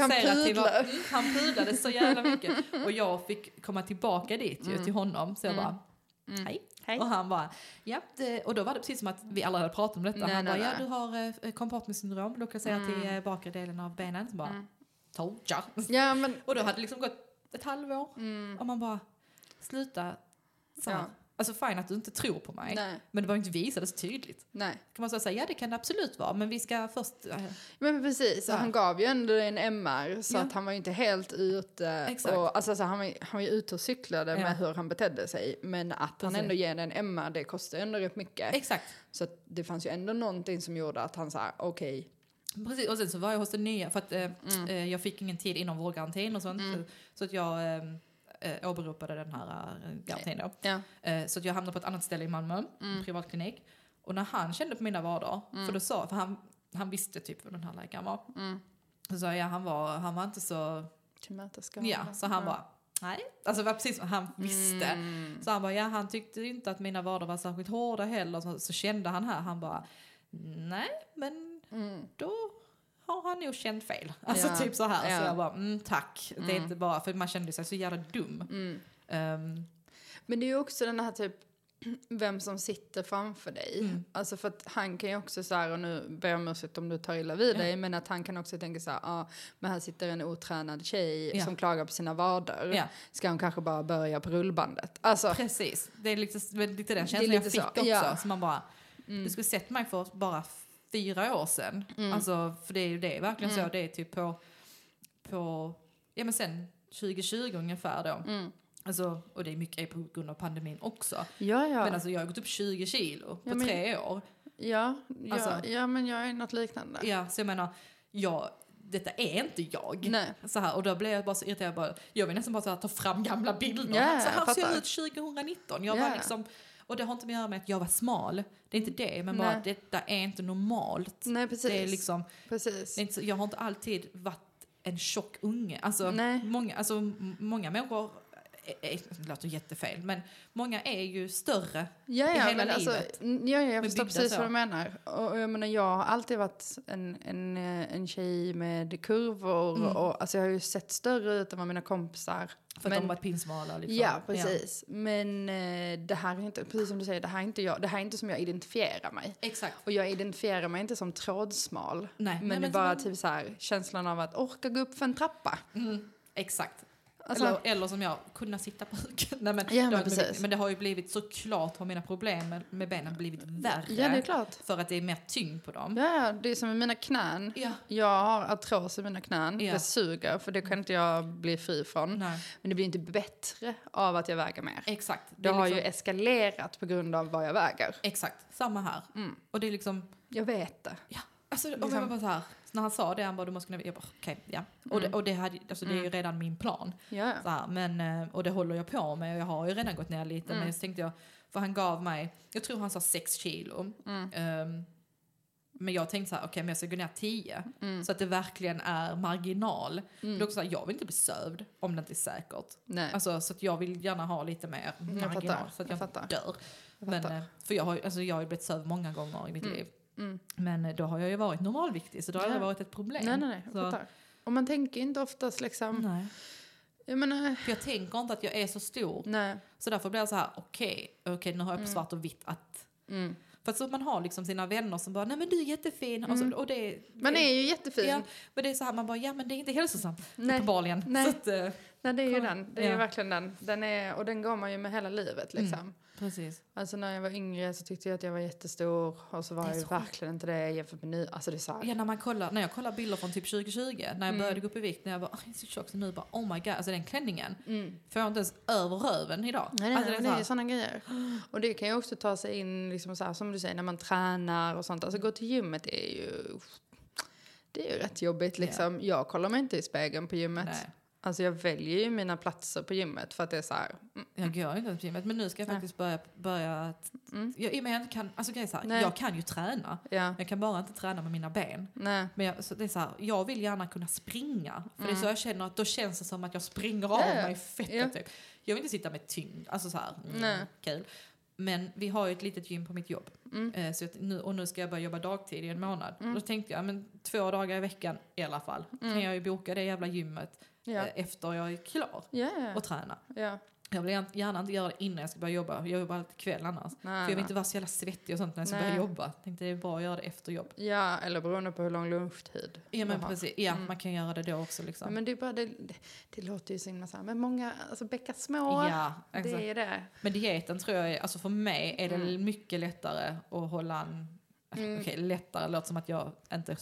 han lokaliserat till. Mm, Han pudlade så jävla mycket. Och jag fick komma tillbaka dit ju, till honom. Så jag bara, hej. Mm. Hej. Och han bara, ja. Det, och då var det precis som att vi alla hade pratat om detta. Nej, han nej, bara, ja nej. du har eh, kompartmentsyndrom lokaliserat till eh, bakre delen av benen. Så bara, Mm. told ya. Ja, men Och då hade det liksom gått ett halvår. Och man bara, sluta. Så. Mm. Ja. Alltså fine att du inte tror på mig. nej, Men det var ju inte visat så tydligt. nej. Kan man säga, ja det kan det absolut vara. Men vi ska först... eh, Men precis, han gav ju ändå en MR så Ja. att han var ju inte helt ute. Exakt. Och, alltså, så han, var, han var ju ute och cyklade Ja. med hur han betedde sig. Men att han Precis. ändå ger en MR, det kostar ju ändå rätt mycket. exakt. Så att det fanns ju ändå någonting som gjorde att han sa okej, Precis, och sen så var jag hos den nya, för att eh, Mm. eh, jag fick ingen tid inom vårdgarantin och sånt. Så, så att jag eh, eh, åberopade den här eh, garantin då. ja. Eh, så att jag hamnade på ett annat ställe i Malmö, Mm. en privatklinik. Och när han kände på mina vader, för då sa, för han, han visste typ vem den här läkaren var. Mm. Så sa jag, han var, han var inte så, tillmötesgående. ja, så han bara, nej. Alltså var precis som han visste. Mm. Så han bara, ja han tyckte inte att mina vader var särskilt hårda heller. Så, så kände han här, han bara, nej men Mm. då har han nog känt fel. Alltså Ja. typ så här. Ja. Så jag bara, mm, tack. Det är Mm. inte bara, för man kände sig så jävla dum. Mm. Ehm, Men det är ju också den här typ vem som sitter framför dig. Mm. Alltså för att han kan ju också så här, och nu ber jag om ursäkt om du tar illa vid Ja. dig, men att han kan också tänka så här, ja, men här sitter en otränad tjej Ja. som klagar på sina vader. Ja. Ska hon kanske bara börja på rullbandet? Alltså, Precis, det är lite, lite den känslan jag fick så, också. ja. Så man bara, du skulle sett mig för bara fyra år sedan. Alltså, för det är ju det är verkligen så. Det är typ på, på, ja men sen 2020 ungefär då. Mm. Alltså, och det är mycket på grund av pandemin också. ja, ja. Men alltså jag har gått upp 20 kilo på Ja, men- tre år. ja, ja, alltså- ja, men jag är något liknande. Ja, så jag menar, jag, detta är inte jag. Nej. Så här, och då blev jag bara så irriterad. Bara, jag vill nästan bara så här, ta fram gamla bilder. Ja, så jag här ser fattar. jag ut 2019. Jag Ja. var liksom, och det har inte med att göra med att jag var smal. Det är inte det, men bara Nej. detta är inte normalt. Nej, precis. Det är liksom, precis. det är inte så, jag har inte alltid varit en tjock unge. Alltså, Nej. många, alltså, många människor, det låter jättefel, men många är ju större Ja, i ja, hela men alltså, livet. n- ja, ja, jag Men förstår precis så. vad du menar. Och, jag menar, jag har alltid varit en, en, eh, en tjej med kurvor Mm. och alltså, jag har ju sett större ut än vad mina kompisar. för att men, de varit pinsmala. Liksom. Ja, precis. Men eh, det här är inte, precis som du säger, det här är inte jag. Det här är inte som jag identifierar mig. Exakt. Och jag identifierar mig inte som trådsmal. Nej, men, nej, men bara typ så här, känslan av att orka gå upp för en trappa. Mm, exakt. Alltså- eller, eller som jag, kunna sitta på huk. Nej, men, Ja, det men blivit, men det har ju blivit såklart har mina problem med, med benen blivit värre. Ja, det är klart. För att det är mer tyngd på dem. Ja, det är som med mina knän. Ja. Jag har artros i mina knän. Ja. Det suger, för det kan inte jag bli fri från. Nej, Men det blir inte bättre av att jag väger mer. exakt. Det är har ju liksom- eskalerat på grund av vad jag väger. Exakt, samma här. Mm. Och det är liksom, Jag vet det. ja. Alltså, Liksom- jag bara så här, när han sa det, han bara du måste kunna, jag bara okej, ja. Och, det, och det, hade, alltså, det är ju redan min plan. Ja. Så här, men, eh, och det håller jag på med och jag har ju redan gått ner lite. Mm. Men så tänkte jag, för han gav mig, jag tror han sa sex kilo. Mm. Ehm, Men jag tänkte så här, okej men jag ska gå ner 10. Mm. Så att det verkligen är marginal. Det är också så här, jag vill inte bli sövd om det inte är säkert. Nej. Alltså, så att jag vill gärna ha lite mer marginal fattar, så att jag jag, dör. Jag Men, eh, för jag har, alltså, jag har blivit sövd många gånger i mitt liv. Mm. Men eh, då har jag ju varit normalviktig så då har det aldrig varit ett problem. Nej, nej, nej. Och man tänker inte oftast liksom, nej. jag menar, För jag tänker inte att jag är så stor. nej. Så därför blir jag så här, okej, okej nu har jag på svart och vitt att... Mm. För att så man har liksom sina vänner som bara, nej men du är jättefin. Och, så, och det, Man det, är ju jättefin. Ja, men det är så här, man bara, ja men det är inte hälsosamt. Nej. Uppenbarligen. Nej. Så att, eh, Nej, det är ju den. Det är Ja. verkligen den. den är, och den går man ju med hela livet liksom. precis. Alltså när jag var yngre så tyckte jag att jag var jättestor och så var Det jag ju verkligen inte det jämfört med nu. Alltså det är så här, Ja, när, man kollar, när jag kollar bilder från typ 2020, när jag började gå upp i vikt, när jag bara, "Aj, jag är så tjock, så nu bara, oh my god, alltså den klänningen får jag inte ens över röven idag. Nej, nej, alltså, nej, är det är sådana grejer. Och det kan ju också ta sig in, liksom så här, som du säger, när man tränar och sånt. Alltså gå till gymmet är ju... Det är ju rätt jobbigt liksom. Jag kollar mig inte i spegeln på gymmet. Nej. Alltså jag väljer ju mina platser på gymmet för att det är så här... Mm, Jag går inte på gymmet, men nu ska jag Nej. faktiskt börja, börja att, jag, i och med jag inte kan, alltså grejen är så här, jag kan ju träna, ja, jag kan bara inte träna med mina ben. nej. Men jag, så det är så här, jag vill gärna kunna springa. För det är så jag känner att då känns det som att jag springer av Mm. Ja, mig fett. Ja. Typ. Jag vill inte sitta med tyngd. Alltså så här, Nej. mm, kul. Men vi har ju ett litet gym på mitt jobb. Mm. Eh, så nu, och nu ska jag börja jobba dagtid i en månad. Då tänkte jag, men två dagar i veckan i alla fall. Kan jag ju boka det jävla gymmet Mm. Ja. eh, efter jag är klar ja. och träna. ja. Jag vill gärna- inte göra det innan jag ska börja jobba. Jag jobbar alltid kväll annars. Nej, För jag vill inte vara så jävla svettig och sånt när jag ska Nej. börja jobba. Tänkte det är bra att göra det efter jobb. Ja, eller beroende på hur lång lunchtid Ja men precis, ja man kan göra det då också liksom. Ja, men det, är bara, det, det, det låter ju så himla så här, men många, alltså bäckar små, Ja, det exakt. är det. Men dieten tror jag är, alltså för mig är det Mm. mycket lättare att hålla en, okej lättare låter som att jag inte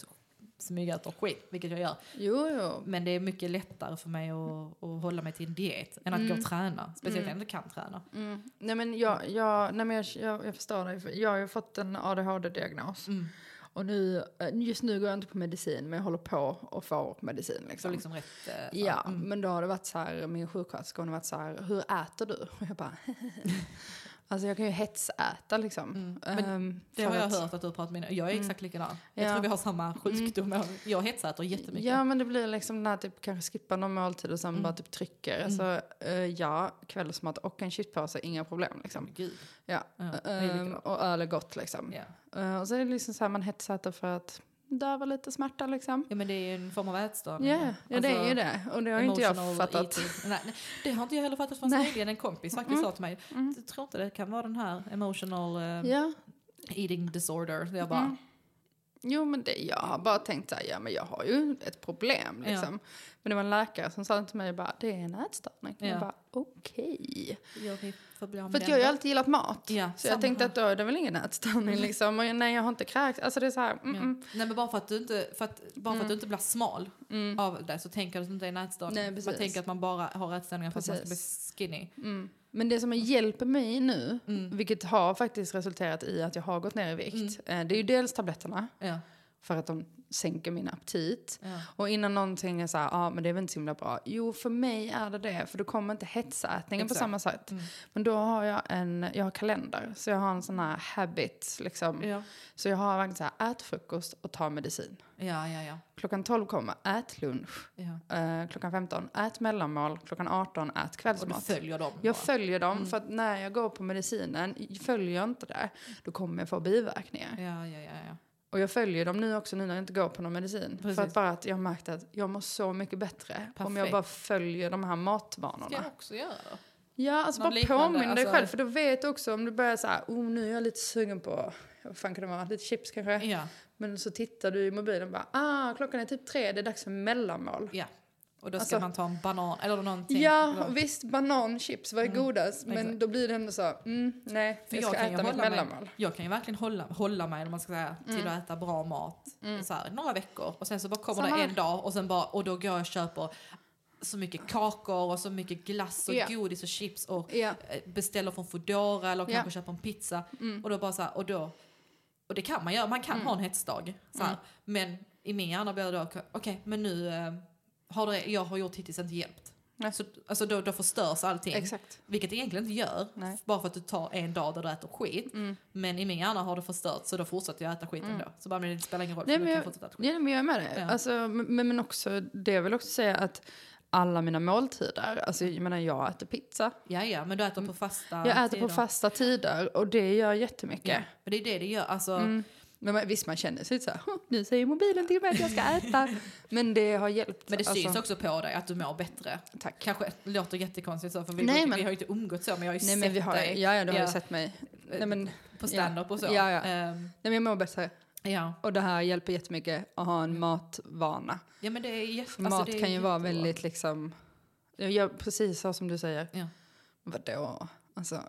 smygäter skit, vilket jag gör. Jo, jo. Men det är mycket lättare för mig att, att hålla mig till en diet än att gå och träna. Speciellt när jag inte kan träna. Mm. Nej, men jag, jag, nej, men jag, jag, jag förstår dig. Jag har ju fått en ADHD-diagnos. Mm. Och nu, eh, just nu går jag inte på medicin, men jag håller på och får medicin. Liksom. liksom rätt... eh, så, Ja, mm. men då har det varit så här, min sjuksköterska hon har varit så här, hur äter du? Och jag bara, alltså jag kan ju hetsäta liksom. Men Ehm, Det har jag att- hört att du pratar med Jag är exakt likadan. Jag Ja. tror vi har samma sjukdom. Jag hetsäter jättemycket. Ja, men det blir liksom den här typ kanske skippa någon måltid och sen Mm. bara typ trycker. Alltså, eh, ja, kvällsmat och en chipspåse, inga problem liksom. Gud. Ja, Ja, likadant. och öl är gott liksom. Ja. Eh, och så är det liksom så här man hetsäter för att döva lite smärta liksom. ja, men det är en form av ätstörning. Ja, ja det är Alltså, ju det. Och det har ju inte jag fattat. Nej, nej, det har inte jag heller fattat förrän nyligen. En kompis faktiskt sa till mig, jag tror inte det kan vara den här emotional eh, Ja, eating disorder. Så jag bara, jo men det, jag har bara tänkt så här, ja men jag har ju ett problem Ja. liksom. Men det var en läkare som sa till mig bara, det är en ätstörning. Ja. Jag bara, okej. vi för att jag har ju alltid gillat mat. Ja, så jag tänkte här. att då är det väl ingen ätstörning liksom. Och nej jag har inte kräkts. Alltså det är så här, mm, Ja. mm. Nej men bara för att du inte, för att, bara för att du inte blir smal av det så tänker du att det inte är en ätstörning. Nej, man precis. tänker att man bara har ätstörningar för att man ska bli skinny. Mm. Men det som hjälper mig nu, Mm. vilket har faktiskt resulterat i att jag har gått ner i vikt, eh, det är ju dels tabletterna, Ja. för att de sänker min aptit. Ja. Och innan någonting är så här, ja ah, men det är väl inte så himla bra. Jo, för mig är det det, för då kommer inte hetsätningen på samma sätt. Mm. Men då har jag en, jag har kalender, så jag har en sån här habit liksom. Ja. Så jag har verkligen så här, ät frukost och ta medicin. Ja, ja, ja. Klockan 12 kommer, ät lunch. ja. Eh, klockan 15, ät mellanmål. Klockan 18, ät Och du kvällsmat. följer dem Jag bara. följer dem, för att när jag går på medicinen, följer jag inte det, då kommer jag få biverkningar. Ja, ja, ja, ja. Och jag följer dem nu också, nu när jag inte går på någon medicin. Precis. För att bara att jag har märkt att jag mår så mycket bättre om jag Perfekt. bara följer de här Ska matvanorna. jag också göra då? Ja, alltså Någon bara påminn dig alltså- själv, för då vet du också om du börjar så här, oh nu är jag lite sugen på, vad fan kan det vara, lite chips kanske? Ja, Men så tittar du i mobilen och bara, ah klockan är typ tre, det är dags för mellanmål. ja. Och då ska Alltså- man ta en banan eller någonting. Ja, Eller- visst, banan, chips, vad är godast? Men Mm. exakt. då blir det ändå så, mm, nej, För jag jag, ska kan ju äta mitt mellanmål. mig, jag kan ju verkligen hålla, hålla mig man ska säga, till att äta bra mat så här, några veckor. Och sen så bara kommer Samma det en dag och, sen bara, och då går jag och köper så mycket kakor och så mycket glass och Ja. godis och chips och eh, beställer från Foodora eller Ja. kanske köper en pizza. Och då bara så här, och då, och det kan man göra, man kan ha en hetsdag. Så här. Men i min hjärna blir det då, okej men nu eh, har det jag har gjort hittills inte hjälpt. Nej. Så, alltså då, då förstörs allting. Exakt. Vilket det egentligen inte gör. Nej. Mm. Bara för att du tar en dag där du äter skit. Men i min hjärna har det förstört så då fortsätter jag äta skit ändå. Så bara, men det spelar ingen roll Nej, men kan jag, fortsätta äta skit. ja, men jag är med det. Ja. Alltså, men, men också, det jag vill också säga att alla mina måltider, alltså jag menar jag äter pizza. Ja, ja, men du äter på fasta Jag äter tider. på fasta tider och det gör jättemycket. Ja, men det är det det gör. Alltså, Mm. Men man, visst, man känner sig så här, "Hm, nu säger mobilen till mig att jag ska äta. men det har hjälpt. Men det syns Alltså, också på dig att du mår bättre. Tack. Kanske det låter jättekonstigt så, för vi, Nej, vi, men- har ju inte umgåtts så, men jag har ju Nej sett men vi har, dig ja, ja du har Ja. sett mig. Nej men, på stand-up och så. Ja, ja. Ehm, nej, men jag mår bättre. ja. Och det här hjälper jättemycket att ha en matvana. ja, men det är jätte, alltså, mat det är kan ju vara väldigt liksom, jag gör precis så som du säger. Ja. Vadå? Alltså,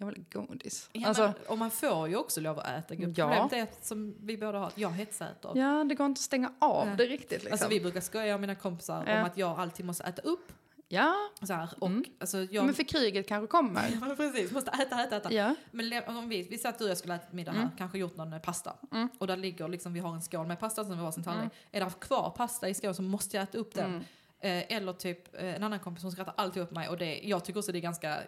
jag vill ha godis. Ja, alltså, men, och man får ju också lov att äta. Ja. Problemet är att, som vi båda har, att jag hetsäter. ja, det går inte att stänga av Nej. det riktigt liksom. Alltså vi brukar skoja med mina kompisar Ja. om att jag alltid måste äta upp. ja, Så här, och, Mm. alltså, jag, men för kriget kanske kommer. Ja, precis, måste äta, äta, äta. ja. Men om vi, vi satt du och jag skulle äta middag här, kanske gjort någon eh, pasta. Mm. Och där ligger liksom, vi har en skål med pasta som vi har sin tallrik. Är det kvar pasta i skålen så måste jag äta upp den. Eh, eller typ eh, en annan kompis som skrattar alltid upp mig och det, jag tycker också det är ganska eh,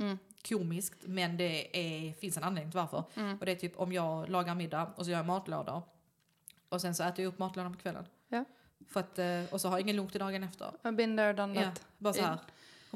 Mm. komiskt men det är, finns en anledning till varför. Mm. Och det är typ om jag lagar middag och så gör jag matlådor och sen så äter jag upp matlådan på kvällen. Ja. För att, och så har jag ingen lunch till dagen efter. I've been there, done Ja, that. bara så här.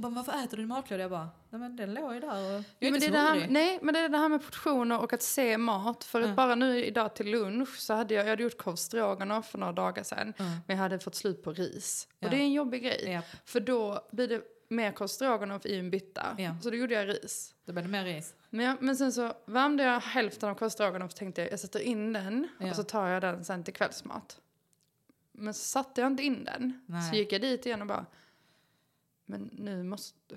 Och bara, varför äter du din matlåda? Jag bara, nej men den låg ju där och jag är Ja, men inte det så är det här, nej, men det är det här med portioner och att se mat. För att bara nu idag till lunch så hade jag, jag hade gjort korv för några dagar sedan. Mm. Men jag hade fått slut på ris. Ja. Och det är en jobbig grej. Ja, För då blir det mer korv i en bytta. Ja. Så då gjorde jag ris. då blir det mer ris. Men, jag, men sen så värmde jag hälften av korv och tänkte jag, jag sätter in den Ja. och så tar jag den sen till kvällsmat. Men så satte jag inte in den. Nej. Så gick jag dit igen och bara, men nu måste...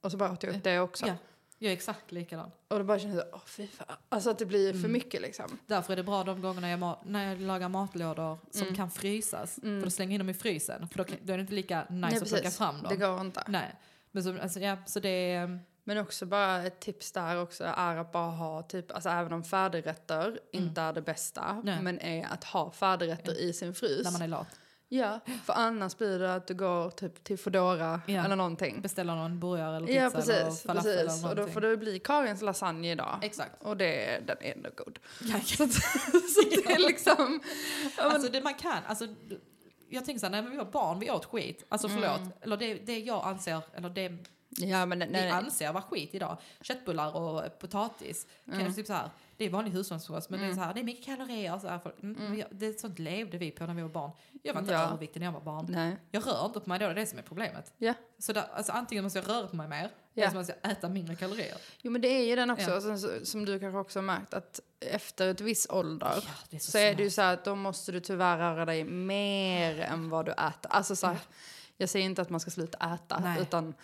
Och så bara åt jag upp det också. Ja, jag är exakt likadan. Och då bara kände jag, åh fy fan. Alltså att det blir Mm. för mycket liksom. Därför är det bra de gångerna jag, när jag lagar matlådor som Mm. kan frysas. Mm. För då slänger jag in dem i frysen. För då, då är det inte lika nice Nej, att plocka fram dem. Det går inte. Nej. Men så, alltså, ja, så det är... Men också bara ett tips där också är att bara ha typ, alltså även om färdigrätter inte är det bästa, Mm. Nej. men är att ha färdigrätter i sin frys. När man är lat. Ja, för annars blir det att du går typ till Foodora Ja. eller någonting. Beställer någon burgare eller pizza Ja, eller precis. falafel eller precis. Och då någonting. får det bli Karins lasagne idag. Exakt. Och det, den är ändå god. Ja, Så, så det är liksom... Men, Alltså det man kan, alltså, jag tänker såhär, när vi var barn, vi åt skit. Alltså förlåt, Mm. eller det, det jag anser, eller det ja, men vi nej, anser var skit idag. Köttbullar och potatis. Kan jag typ så här, det är vanlig hushållskost men det är så här, det är mycket kalorier. Så här, mm, vi- Det, sånt levde vi på när vi var barn. Jag var inte Ja. överviktig när jag var barn. nej. Jag rör inte på mig då, det är det som är problemet. Ja. Så där, alltså, antingen måste jag röra på mig mer, Ja. eller så måste jag äta mindre kalorier. Jo men det är ju den också, Ja. och sen, så, som du kanske också har märkt, att efter ett viss ålder Ja, är så, så är det ju så här att då måste du tyvärr röra dig mer än vad du äter. Alltså så här, jag säger inte att man ska sluta äta, Nej. utan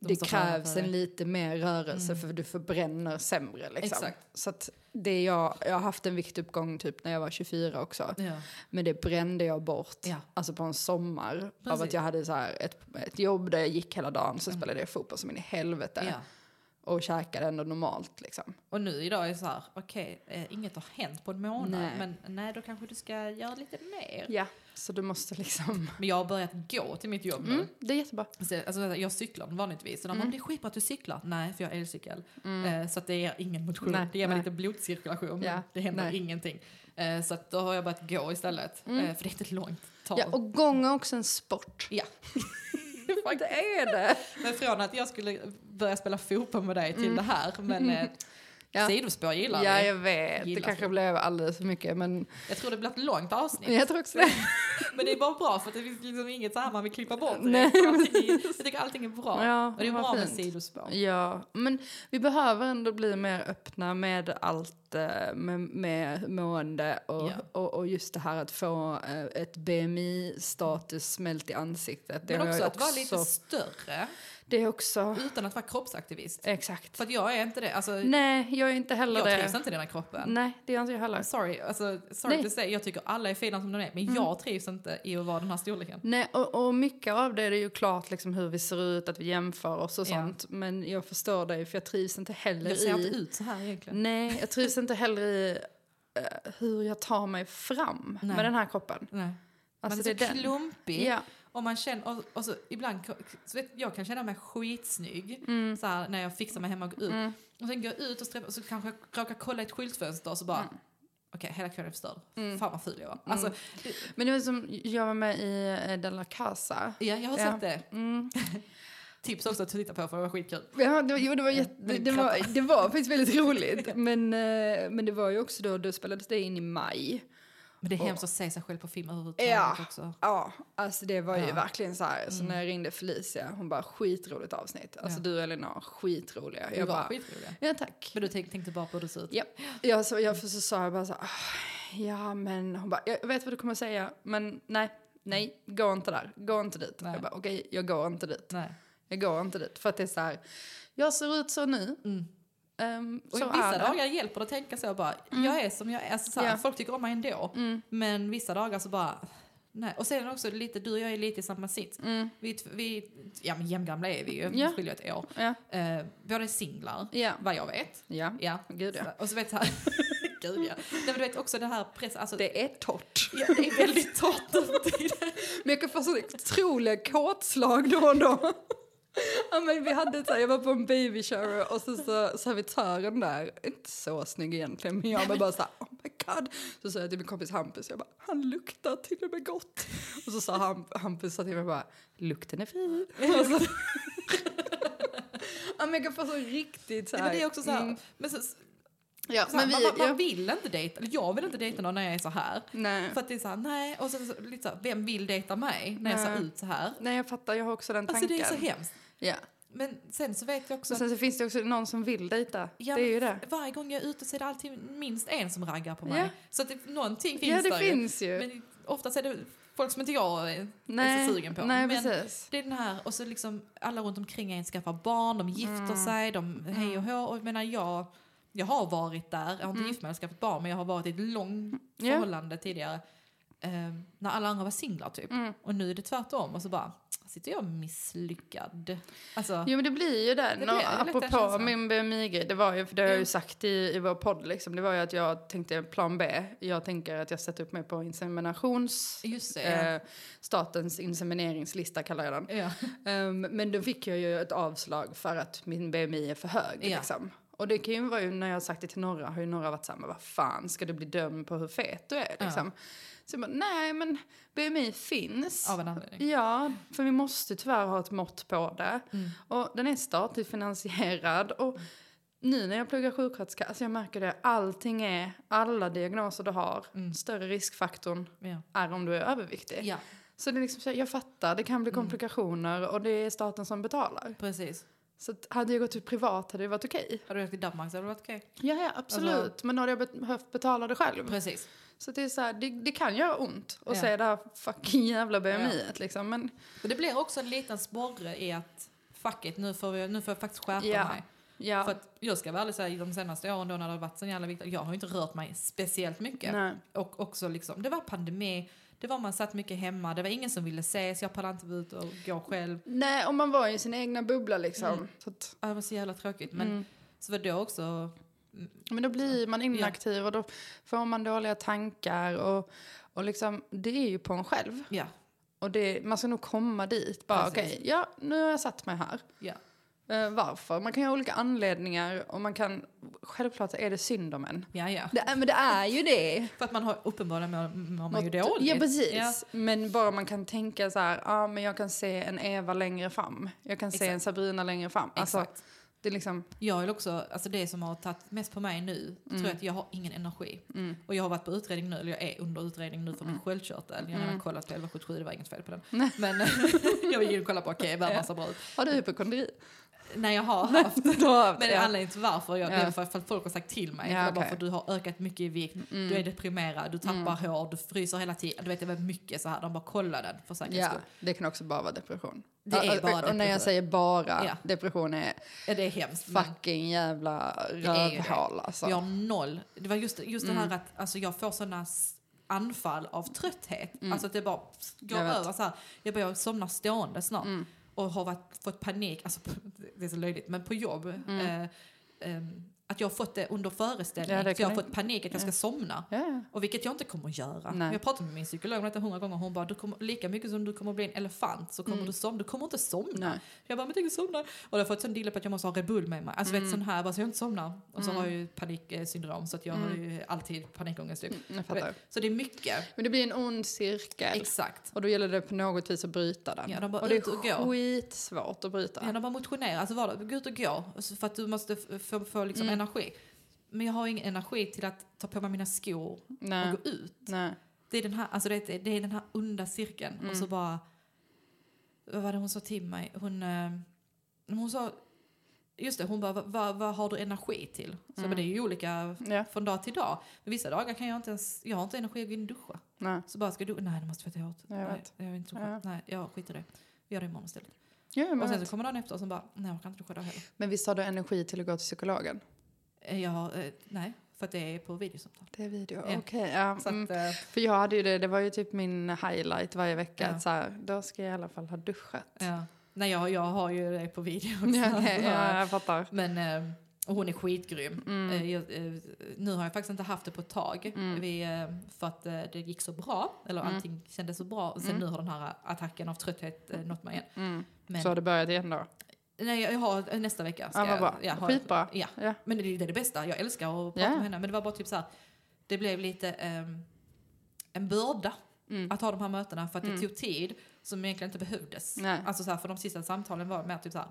det krävs en lite mer rörelse för du förbränner sämre. Liksom. Exakt. Så att det jag, jag har haft en viktuppgång typ när jag var 24 också. Ja. Men det brände jag bort, Ja. alltså på en sommar. Av Precis. att jag hade så här ett, ett jobb där jag gick hela dagen, så spelade jag fotboll som in i helvete. Ja. Och käkade ändå normalt liksom. Och nu idag är det så här, okej, eh, inget har hänt på en månad, Nej. men nej, då kanske du ska göra lite mer. Ja. Så du måste liksom... Men jag har börjat gå till mitt jobb nu. Mm, det är jättebra. Så, Alltså, jag cyklar vanligtvis. Så de Mm. det är skitbra att du cyklar. Nej, för jag har elcykel. Eh, så att det ger ingen motion. Nej, det ger mig nej. lite blodcirkulation. Ja, det händer nej. ingenting. Eh, så då har jag börjat gå istället. Eh, för det är inte långt tag. Ja, och gång är också en sport. Ja. Det är det. Men från att jag skulle börja spela fotboll med dig till det här. Men eh, Ja. sidospår gillar Ja, jag vet. Det kanske blev alldeles för mycket, men Jag tror det blir ett långt avsnitt. jag tror också det. Men det är bara bra för att det finns liksom inget så här man vill klippa bort. Nej, allting är, jag tycker allting är bra. Ja, och det är bra med fint. sidospår. Ja, men vi behöver ändå bli mer öppna med allt eh, med, med mående och, Ja. och, och just det här att få eh, ett BMI-status smält i ansiktet. Det Men också jag att vara lite större Det är också... utan att vara kroppsaktivist. Exakt. För att jag är inte det. Alltså, Nej, jag är inte heller jag det. trivs inte i den här kroppen. Nej, det gör inte jag heller. Sorry, alltså, sorry Nej. to say, jag tycker alla är fina som de är, men Mm. jag trivs inte i att vara den här storleken. Nej, och, och mycket av det är ju klart liksom hur vi ser ut, att vi jämför oss och Ja. sånt. Men jag förstår dig, för jag trivs inte heller Jag ser i... inte ut så här egentligen. Nej, jag trivs inte heller i eh, hur jag tar mig fram Nej. med den här kroppen. Nej. Alltså, Man är så det klumpig. Ja, Och man känner, och, och så ibland, så vet, jag kan känna mig skitsnygg Mm. så här, när jag fixar mig hemma och går ut. Och sen går jag ut och, sträpper, och så kanske jag råkar kolla ett skyltfönster och så bara, okej hela kvällen är förstörd. Mm. Fan vad ful jag var. Alltså, det, Men det var som, jag var med i eh, De la Casa. ja, jag har Ja. sett det. Mm. Tips också att titta på för det var skitkul. Ja, det var, jo, det var, jätte, men det, var, det var faktiskt väldigt roligt. Men, eh, men det var ju också då, då spelades det in i maj. Men det är hemskt att se sig själv på film överhuvudtaget Ja. också. Ja, alltså det var ju Ja. verkligen så här. Så när jag ringde Felicia, hon bara skitroligt avsnitt. Alltså Ja. du och Elinor, skitroliga. Jag var bara, skitroliga. ja tack. Men du tänk, tänkte bara på hur det ser ut? Ja, jag, så, jag, så sa jag bara så här, "Ah, ja men hon bara, jag vet vad du kommer att säga, men nej, nej, gå inte där, gå inte dit. Nej. Jag bara, okej, jag går inte dit. Nej. Jag går inte dit. För att det är så här, jag ser ut så nu. Mm. Ehm, Och vissa dagar hjälper det att tänka så bara, jag är som jag är. Alltså, så här, Ja. Folk tycker om mig ändå. Mm. Men vissa dagar så bara, nej. Och sen också lite, du och jag är lite i samma sits. Mm. Vi, vi, ja men jämngamla är vi ju, vi skiljer ett år. Ja, Eh, båda är singlar, ja, vad jag vet. ja. Ja. Gud ja. Och så vet här, gud ja. Nej, men du vet också det här pressen, alltså, Det är torrt. ja, det är väldigt torrt. Men jag kan få så otroliga kåtslag då och då. Ja, men vi hade så här, jag var på en baby shower och så sa servitören där, inte så snygg egentligen, men jag var bara så här, oh my god. Så sa jag till min kompis Hampus, jag bara, han luktar till och med gott. Och så sa Hamp, Hampus sa till mig bara, lukten är fri. Så, ja, men jag kan få så riktigt så Nej, här. men det är också så här, mm, men så, ja, så men vi, man, man, man ja, vill inte dejta, jag vill inte dejta någon när jag är så här. nej. För att det är så här, nej, och så, så, lite så här, vem vill dejta mig när jag ser Nej. ut så här? nej, jag fattar, jag har också den Alltså tanken. det är så hemskt. Ja. Men sen så vet jag också Och sen så finns det också någon som vill dejta. Ja, det är ju det. Varje gång jag är ute så är det alltid minst en som raggar på mig. Ja. Så att det, någonting finns Ja, det där finns ju. Men oftast är det folk som inte jag är, nej, så sugen på. nej, men precis. det är den här, och så liksom alla runt omkring en skaffar barn, de gifter Mm. sig, de hej och hå. Och jag menar jag, jag har varit där, jag har inte gift mig eller skaffat barn, men jag har varit i ett långt Mm. Förhållande tidigare. eh, när alla andra var singlar typ. Mm. Och nu är det tvärtom och så bara, sitter jag misslyckad. Alltså, Jo men det blir ju det. Det blir- den apropå min BMI-grej, det var ju, för det har jag ju Mm. sagt i, i vår podd liksom, det var ju att jag tänkte plan B, jag tänker att jag sätter upp mig på inseminations... just det. Ja. Eh, statens insemineringslista kallar jag den. ja. Ehm, men då fick jag ju ett avslag för att min BMI är för hög. Ja. Liksom. Och det kan ju vara ju när jag har sagt det till några har ju några varit såhär, men vad fan ska du bli dömd på hur fet du är? Ja. Liksom. Så jag bara, nej men BMI finns. Av en anledning. Ja, för vi måste tyvärr ha ett mått på det. Mm. Och den är statligt finansierad. Och nu när jag pluggar sjuksköterska, alltså jag märker det, allting är, alla diagnoser du har, Mm. större riskfaktorn Ja. är om du är överviktig. ja, Så det är liksom så, jag fattar, det kan bli Mm. komplikationer och det är staten som betalar. precis. Så hade jag gått ut privat hade det varit okej. Hade du åkt till Danmark så hade det varit okej. Ja, ja, absolut. Alltså- Men hade jag be- behövt betala det själv. Precis. Så det är så här, det, det kan göra ont att Ja. se det här fucking jävla BMI liksom. Men det blir också en liten sporre i att fuck it, nu får, vi, nu får jag faktiskt skärpa Ja. mig. ja, För att jag ska väl ärligt säga, de senaste åren då när det har varit så jävla viktigt, jag har inte rört mig speciellt mycket. nej. Och också liksom, det var pandemi, det var man satt mycket hemma, det var ingen som ville ses, jag pallade inte ut och gå själv. Nej, om man var i sin egna bubbla liksom. Mm. Så att, Ja, Det var så jävla tråkigt. Men mm. så var då också, Men då blir man inaktiv och då får man dåliga tankar och, och liksom, det är ju på en själv. ja, Och det, man ska nog komma dit. Bara okej, ja nu har jag satt mig här. ja. Eh, varför? Man kan ju ha olika anledningar och man kan, självklart är det synd om en. Ja, ja. Det är, men det är ju det. För att man har uppenbarligen mår, mår man ju Något- dåligt. Ja, precis. Ja. Men bara man kan tänka så här, ja men jag kan se en Eva längre fram. Jag kan se Exakt. en Sabrina längre fram. Alltså, Exakt. det är liksom, Jag är också, alltså det som har tagit mest på mig nu, tror jag att jag har ingen energi. mm. Och jag har varit på utredning nu, eller jag är under utredning nu för min sköldkörtel. Jag har Mm. redan kollat på 1177, det var inget fel på den. Men jag in och kollade på, okej, världen ser bra ut. Har du hypokondri? Nej, jag har haft. Haft, Men ja. anledningen till varför, jag, det Ja. för, för att folk har sagt till mig. Ja, bara okej. för du har ökat mycket i vikt, Mm. du är deprimerad, du tappar hår, du fryser hela tiden. Du vet, det var mycket så här. De bara kolla den för säkerhets Ja, skull. det kan också bara vara depression. Det är bara och, och när depression. jag säger bara Ja. depression är Ja, det är hemskt. fucking jävla det. rövhål alltså. Jag har noll. Det var just, just det Mm. här att alltså, jag får sådana anfall av trötthet. Mm. Alltså att det bara går över så här. Jag börjar somna stående snart. Mm. Och har varit, fått panik, alltså det är så löjligt, men på jobb. Mm. Eh, ehm, att jag har fått det under föreställning. Ja, det så jag har fått panik att jag ska somna. Ja. Och vilket jag inte kommer att göra. Nej. Jag pratat med min psykolog om detta hundra gånger. Hon bara, du kommer, lika mycket som du kommer att bli en elefant så kommer du somna. Du kommer inte somna. Mm. Nej. Jag bara, men tänk somna. Och jag har fått sån dille på att jag måste ha Red Bull med mig. Alltså Mm. vet sån här, bara så jag inte somnar. Och så har jag ju paniksyndrom så att jag har ju alltid panikångest. Typ. Fattar. Så det är mycket. Men det blir en ond cirkel. Exakt. Och då gäller det på något vis att bryta den. Ja, de bara och det ut och är skitsvårt att bryta. Ja, de bara motionera, alltså vardag, gå ut och gå. Alltså för att du måste få, få liksom Mm. Energi. Men jag har ingen energi till att ta på mig mina skor Nej. och gå ut. Nej. Det är den här, alltså det, är- det är den här onda cirkeln. Och Mm. så bara... Vad var det hon sa till mig? Hon, eh, hon sa... Just det, hon bara, vad, vad, har du energi till? Så Mm. men det är ju olika Ja. från dag till dag. Men vissa dagar kan jag inte ens, jag har inte energi att gå in och duscha. Nej. Så bara, ska du, nej du måste tvätta håret. Jag nej, vet. jag vill inte duscha. Ja. Nej, jag skiter i det. Vi gör det imorgon istället. Ja, Och sen så kommer dagen efter och så bara, nej jag kan inte duscha då heller. men visst har du energi till att gå till psykologen? Eh, Jag, har, eh, nej, för att det är på videosamtal. Det är video, Ja. okej. ja, Så mm. att, eh, För jag hade ju det, det var ju typ min highlight varje vecka. Ja. Att så här, då ska jag i alla fall ha duschat. ja. Nej, jag, jag har ju det på video också. Ja, okej, ja, jag fattar. Men och hon är skitgrym. Mm. Jag, nu har jag faktiskt inte haft det på ett tag. Vi, eh, för att det gick så bra. Eller Mm. allting kändes så bra. Och sen nu har den här attacken av trötthet nått mig igen. Mm. Men, Så har det börjat igen då? Nej, jag, jag har eh, nästa vecka. Ja, vad bra. jag ha- Skitbra. Ja. Ja. Men det, är- det är det bästa. Jag älskar att prata Ja. med henne. Men det var bara typ så här. Det blev lite ehm, en börda Mm. att ha de här mötena för att det tog tid som egentligen inte behövdes. Nej. Alltså så här, för de sista samtalen var mer typ så här.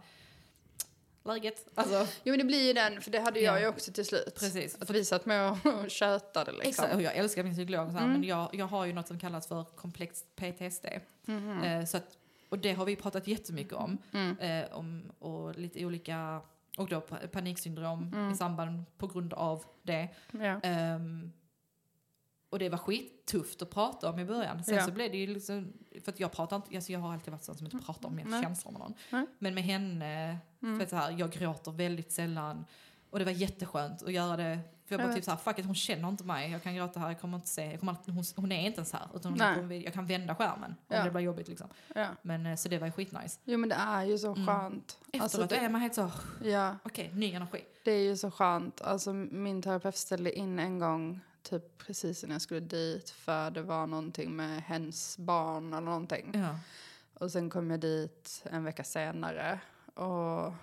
Läget. Alltså, Jo men det blir ju den, för det hade jag Ja. ju också till slut. precis. Att vi satt med och tjötade liksom. Exakt, och jag älskar min psykolog, så här, Mm. men jag, jag har ju något som kallas för komplext PTSD. Mhm. Eh, så att, och det har vi pratat jättemycket om. Mm. Eh, om och lite olika, och då pa- paniksyndrom Mm. i samband på grund av det. Ja. Ehm, och det var skittufft att prata om i början. Sen Ja. så blev det ju liksom, för att jag pratar inte, alltså jag har alltid varit sån som inte pratar om mina Nej. känslor med någon. Nej. Men med henne, Mm. för att så här, jag gråter väldigt sällan. Och det var jätteskönt att göra det. För jag Jag bara typ vet. så här, fuck it, hon känner inte mig. Jag kan gråta här, jag kommer inte se. Jag kommer hon, hon är inte ens här. Utan hon på en. Jag kan vända skärmen om Ja. det blir jobbigt liksom. ja. Men eh, så det var ju skitnice. Jo men det är ju så Mm. skönt. Efteråt Alltså, det, är man helt så, ja, okej, ny energi. det är ju så skönt. Alltså min terapeut ställde in en gång, typ precis innan jag skulle dit, för det var någonting med hens barn eller någonting. Ja. Och sen kom jag dit en vecka senare och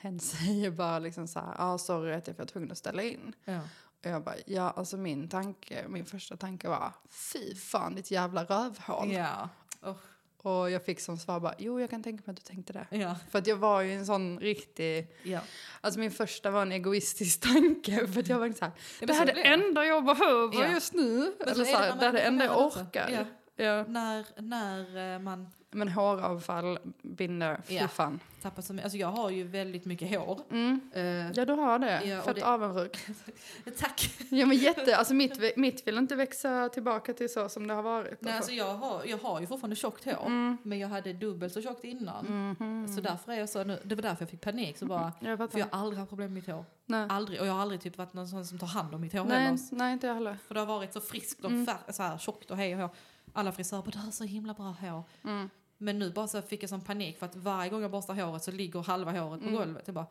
hen säger bara liksom så här, ja ah, sorry att jag var tvungen att ställa in. Ja. Och jag bara, ja alltså min tanke, min första tanke var, fy fan ditt jävla rövhål. Ja. Oh, Och jag fick som svar bara, jo jag kan tänka mig att du tänkte det. ja. För att jag var ju en sån riktig, Ja. alltså min första var en egoistisk tanke för att jag var så här, men det så här är det det. enda jag behöver Ja. just nu. Men så Eller är så det här, när det är man det enda jag orkar. Ja. Ja. När, när eh, man Men håravfall binder, fy Ja. fan. tappar så mycket, alltså jag har ju väldigt mycket hår. Mm. Eh, Ja du har det, Ja, och fett det- avundsjuk. tack. Ja men jätte, alltså mitt, mitt vill inte växa tillbaka till så som det har varit. Nej, alltså. jag, har, jag har ju fortfarande tjockt hår, Mm. men jag hade dubbelt så tjockt innan. Mhm. Så därför är jag så nu, det var därför jag fick panik. Så bara, Jag fattar. för jag har aldrig haft problem med mitt hår. nej. Aldrig, och jag har aldrig typ varit någon sån som tar hand om mitt hår Nej, heller. nej, inte jag heller. För det har varit så friskt och Mm. fär, så här, tjockt och hej och hå. Alla frisörer bara, du har så himla bra hår. Mm. Men nu bara så fick jag sån panik för att varje gång jag borstar håret så ligger halva håret på Mm. golvet. Jag bara,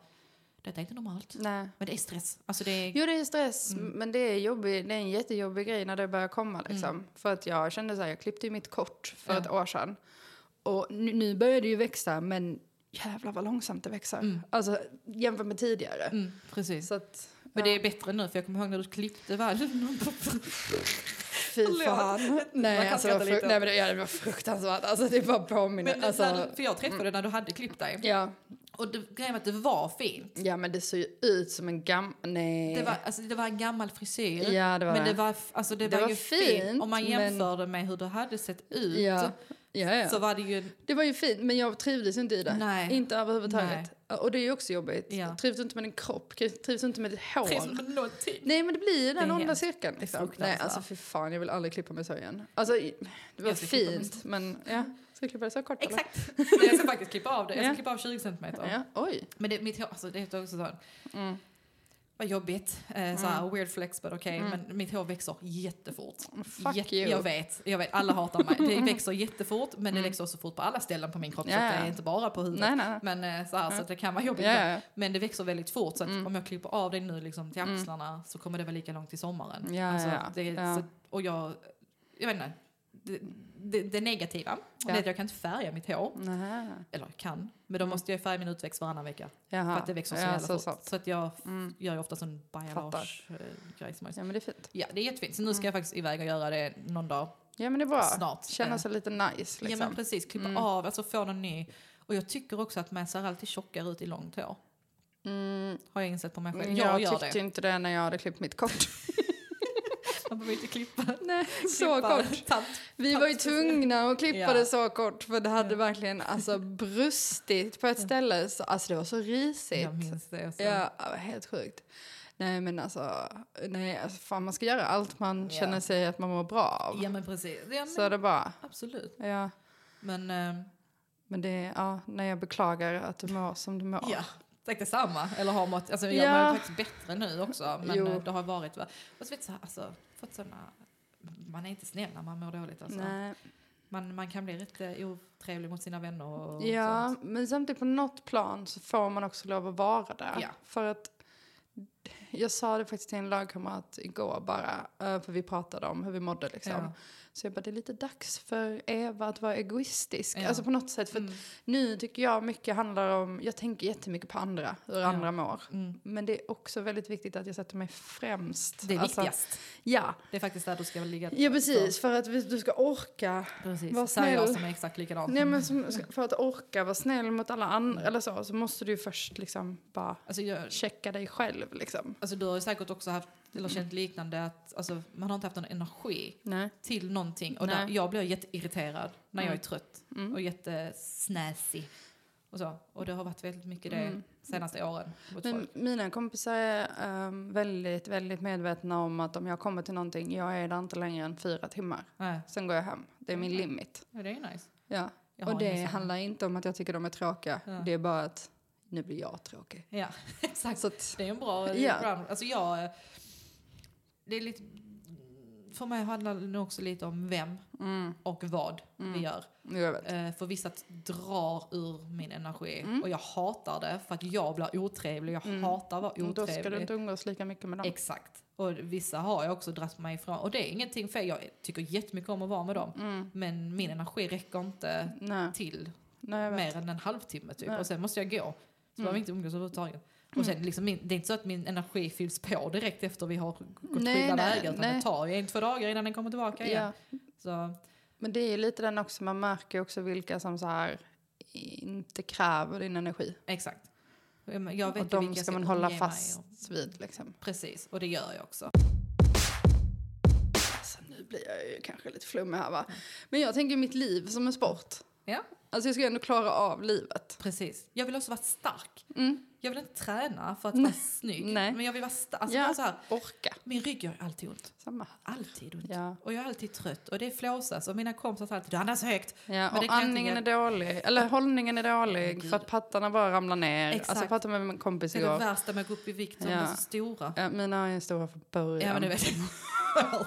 detta är inte normalt. Nej. Men det är stress. Alltså det är... Jo det är stress, Mm. men det är, jobbig, det är en jättejobbig grej när det börjar komma. Liksom. För att jag kände så här, jag klippte ju mitt kort för Mm. Ja. ett år sedan. Och nu, nu börjar det ju växa, men jävlar vad långsamt det växer. Mm. Alltså jämfört med tidigare. Mm, precis. Att, Men det är bättre nu för jag kommer ihåg när du klippte väl. Fy fan. Man Nej, kan alltså, det, var lite. nej men det, ja, det var fruktansvärt. Alltså det bara påminner. Men alltså, när för jag träffade dig när du hade klippt dig. ja. Och det, grejen var att det var fint. ja men det ser ju ut som en gammal... Nej. Det var, alltså, det var en gammal frisyr. Ja, det var men det. var, alltså, det Det var, var ju fint, fint. Om man men- jämförde med hur det hade sett ut Ja. Ja, ja. så var det ju... Det var ju fint, men jag trivdes inte i det. Nej. Inte överhuvudtaget. Och det är ju också jobbigt. Ja. Trivs du inte med din kropp? Trivs du inte med ditt hår? Trivs med någonting. Nej, men det blir ju den onda cirkeln. Liksom. Nej, alltså fy fan, jag vill aldrig klippa mig så igen. Alltså, det var fint, men ja. Ska jag klippa det så kort? eller? Exakt. Nej, jag ska faktiskt klippa av det. Jag ska Ja. klippa av 20 centimeter. Ja, oj. Men det, mitt hår, alltså, det är också så. Mm. Vad jobbigt. Eh, så här, weird flex but okej. Men mitt hår växer jättefort. Fuck Jätte- you. Jag vet, jag vet, alla hatar mig. Det växer jättefort men det växer också fort på alla ställen på min kropp. Så Ja, att det är inte bara på huvudet. Nej, nej. Men eh, så, här, så att det kan vara jobbigt. Ja. Men det växer väldigt fort så att om jag klipper av det nu liksom till axlarna så kommer det vara lika långt till sommaren. Ja, alltså, det. Så, och jag, jag vet inte. Det, det, det negativa det är att jag kan inte färga mitt hår. Nej. Eller kan, men då måste jag färga min utväxt varannan vecka. Jaha. För att det växer så ja, jävla så fort. Så att jag f- gör ju ofta sån bajalage-grej. jag- Ja men det är fint. Ja, det är jättefint. Så nu ska jag faktiskt iväg och göra det någon dag. Ja men det är bra. Snart. Känna Eh. sig lite nice liksom. Ja men precis, klippa av, alltså få någon ny. Och jag tycker också att man ser alltid tjockare ut i långt hår. Mm, Har jag insett på mig själv. jag, Jag, tyckte det. inte det när jag hade klippt mitt kort. Man behöver inte klippa. Nej, så kort. tant. Vi var ju tvungna att klippa det så kort för det hade verkligen alltså brustit på ett ställe. Så, alltså det var så risigt. Jag minns det. Så. Ja, helt sjukt. Nej men alltså, nej, alltså fan, man ska göra allt man Ja. känner sig att man mår bra av. ja men precis. Ja, men, Så är det bara. Absolut. Ja. Men eh, Men det, ja, när jag beklagar att du mår som du mår. ja, tack detsamma. Eller har mått, alltså jag Ja. mår faktiskt bättre nu också. Men Jo. eh, det har varit, och så vet så här, alltså, fått såna, man är inte snäll när man mår dåligt alltså. Nej. Man, man kan bli rätt otrevlig mot sina vänner och Ja, sånt. men samtidigt på något plan så får man också lov att vara där. Ja. För att jag sa det faktiskt till en lagkamrat igår bara, eh, för vi pratade om hur vi mådde liksom. Ja. Så jag bara, det är lite dags för Eva att vara egoistisk. Ja. Alltså på något sätt, för Mm. nu tycker jag mycket handlar om, jag tänker jättemycket på andra, hur andra mår. Mm. Men det är också väldigt viktigt att jag sätter mig främst. Det är Alltså, viktigast. Ja, Det är faktiskt där du ska ligga. ja precis. För att du ska orka Precis. Var Säger jag snäll. som är exakt likadan. Nej, men som, för att orka vara snäll mot alla andra eller så, så måste du ju först liksom bara Alltså, jag, checka dig själv liksom. alltså, du har ju säkert också haft, eller känt liknande, att alltså, man har inte haft någon energi Nej. till någonting. Och där, jag blir jätteirriterad när jag är Mm. trött Mm. och jättesnäsig. Och, så. och det har varit väldigt mycket det Mm. senaste åren. Men mina kompisar är ehm, väldigt, väldigt medvetna om att om jag kommer till någonting, jag är där inte längre än fyra timmar. Nej, Sen går jag hem. Det är min limit. ja, det är nice. Ja. Jag Och det handlar inte om att jag tycker de är tråkiga. Ja. Det är bara att nu blir jag tråkig. Ja, exakt. Att, Det är en bra Ja. Alltså jag... Det är lite... För mig handlar det nog också lite om vem mm, och vad vi gör. Eh, för vissa drar ur min energi Mm. och jag hatar det för att jag blir otrevlig. Jag hatar att vara Men Då ska du otrevlig. inte umgås lika mycket med dem. Exakt. Och vissa har jag också dragit mig ifrån. Och det är ingenting fel. Jag tycker jättemycket om att vara med dem. Mm. Men min energi räcker inte Nej, till nej, mer än en halvtimme typ. Nej. Och sen måste jag gå. Så behöver vi inte umgås överhuvudtaget. Och sen liksom min, det är inte så att min energi fylls på direkt efter vi har gått Nej, skilda nej, vägar. Utan nej. det tar ju en, två dagar innan den kommer tillbaka igen. Ja. Så, Men det är ju lite den också, man märker också vilka som så här inte kräver din energi. exakt. Jag vet och de ska man hålla fast och- vid liksom. Precis, och det gör jag också. Alltså, nu blir jag ju kanske lite flummig här va. Men jag tänker mitt liv som en sport. Ja, Alltså jag ska ändå klara av livet. precis. Jag vill också vara stark. Mm. Jag vill inte träna för att vara snygg. Nej. Men jag vill vara stark. Alltså Ja. så här, Orka. min rygg gör alltid ont. Samma. Alltid ont. Ja. Och jag är alltid trött. Och det flåsas. Och mina kompisar säger alltid du andas högt. Ja, och andningen är inte dålig. Eller hållningen är dålig Gud. för att pattarna bara ramlar ner. Exakt. Alltså jag pratade med en kompis Det är det igår. värsta med att gå upp i vikt. De är så stora. Ja, mina är stora från början. Ja, men det vet jag.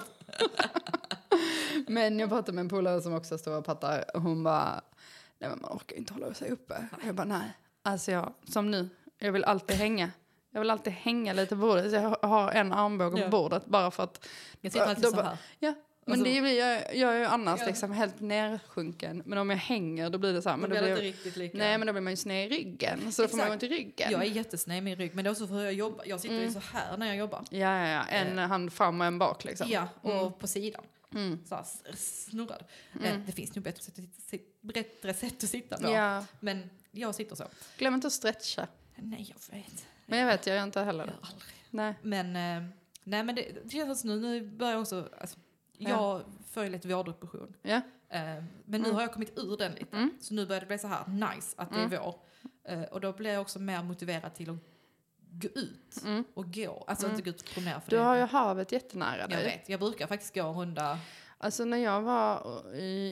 Men jag pratade med en polare som också har stora pattar hon bara, nej men man orkar inte hålla sig uppe. Jag bara, nej. Alltså jag, som nu, jag vill alltid hänga. Jag vill alltid hänga lite på bordet. Så jag har en armbåge Ja. på bordet bara för att... Jag sitter alltid Då så här. Ja, men Alltså- det blir jag, jag är ju annars Ja. liksom helt nersjunken. Men om jag hänger då blir det så här. Men det då blir riktigt lika. nej men då blir man ju sned i ryggen. Så då får man ont i ryggen. Jag är jättesned i min rygg. Men det är också för hur jag jobbar. Jag sitter ju så här när jag jobbar. Ja, ja, ja. En hand fram och en bak liksom. Ja, och på sidan. Mm. Så här, snurrad. Eh, Det finns nog bättre sätt, att bättre sätt att sitta på. Ja. Men jag sitter så. Glöm inte att stretcha. Nej, jag vet. Men jag vet, jag gör inte heller det. aldrig. Nej. Men, eh, nej, men det, det känns som nu, nu börjar jag också... Alltså, jag får ju lite vårdepression. Ja. Eh, men nu har jag kommit ur den lite. Mm. Så nu börjar det bli så här nice att det är vår. Eh, och då blir jag också mer motiverad till att gå ut och gå. Alltså inte gå ut och promenera för Du det. har ju havet jättenära Jag dig. vet, jag brukar faktiskt gå en runda. Alltså när jag var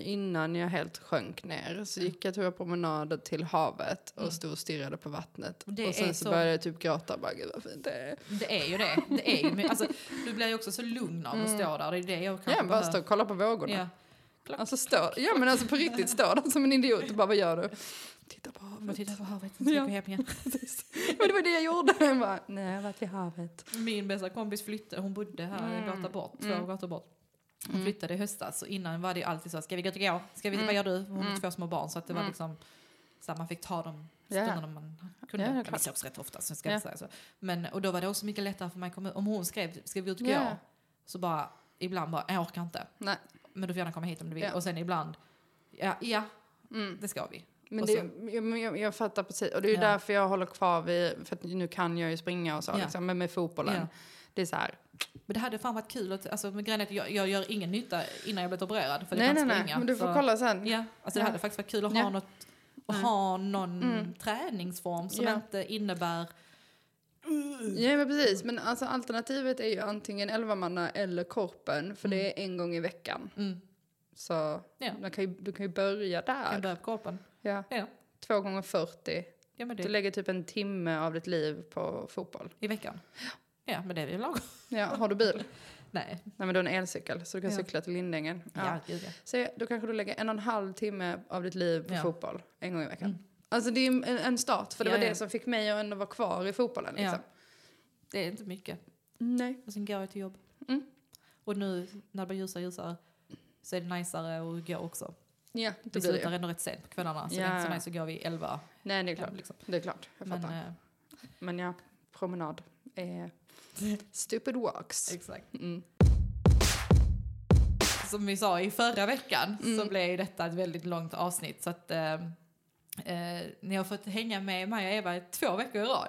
innan jag helt sjönk ner så gick jag tror jag promenader till havet och stod och stirrade på vattnet. Det och sen så, så- började jag typ gråta. Bara, Gud vad fint det är. Det är ju det. det är ju, alltså, du blir ju också så lugn av att stå där. Det är det jag kanske Mm. Ja, bara stå och kolla på vågorna. Ja. Alltså stå, ja men alltså på riktigt stå där som en idiot och bara vad gör du? Titta på havet. titta på havet, ska Ja. gå hem igen. Men det var det jag gjorde. Jag bara, nej jag har varit vid havet. Min bästa kompis flyttade, hon bodde här Mm. gata bort, två gator bort. Hon flyttade i höstas och innan var det alltid så, ska vi gå till gå? Ska vi, Vad gör du? Hon har två små barn så att det var liksom så man fick ta de Ja, ja. stunderna man kunde. Ja, vi sågs rätt ofta så ska jag säga så. Men, och då var det också mycket lättare för mig att komma. Om hon skrev, ska vi ut och gå? Ja. Så bara, ibland bara, jag orkar inte. Nej. Men du får gärna komma hit om du vill. Ja. Och sen ibland, ja, ja Mm. det ska vi. Men det, jag, jag, jag fattar precis. Och det är ju Ja. därför jag håller kvar vid, för nu kan jag ju springa och så, Ja. liksom, men med fotbollen. Ja. Det är så här, Men det hade fan varit kul. Att, alltså, men grejen är att jag, jag gör ingen nytta innan jag blivit opererad. För nej jag nej kan nej, springa. men du får så, kolla sen. Ja, alltså det hade faktiskt varit kul att. Mm. ha något att ha någon träningsform som inte innebär... Ja men precis, men alltså alternativet är ju antingen 11 manna eller korpen, för det är en gång i veckan. Mm, Så Ja. man kan ju, du kan ju börja kan där. börja på kroppen. Ja. Ja, Två gånger 40. ja men Du det, lägger typ en timme av ditt liv på fotboll. i veckan. Ja, men det är ju lagom. Ja, har du bil? Nej, Nej men du har en elcykel så du kan Ja. cykla till Lindängen. ja, Ja. gud ja. Så då kanske du lägger en och en halv timme av ditt liv på Ja. fotboll en gång i veckan. Mm. Alltså det är en, en start, för det Ja, var ja. det som fick mig att ändå vara kvar i fotbollen. Liksom. Ja. Det är inte mycket. Nej. Och sen går jag till jobb. Mm. Och nu när det blir ljusare ljusare så är det najsare att gå också. Ja, det Vi blir slutar det. ändå rätt sent på kvällarna. Så Ja. det är inte så nice så går vi 11. Nej, det är klart. Liksom. Det är klart, jag Men, fattar. eh, Men ja, promenad är stupid walks. exakt. Mm. Som vi sa i förra veckan Mm. så blev detta ett väldigt långt avsnitt. Så att eh, eh, ni har fått hänga med mig och Eva två veckor i rad.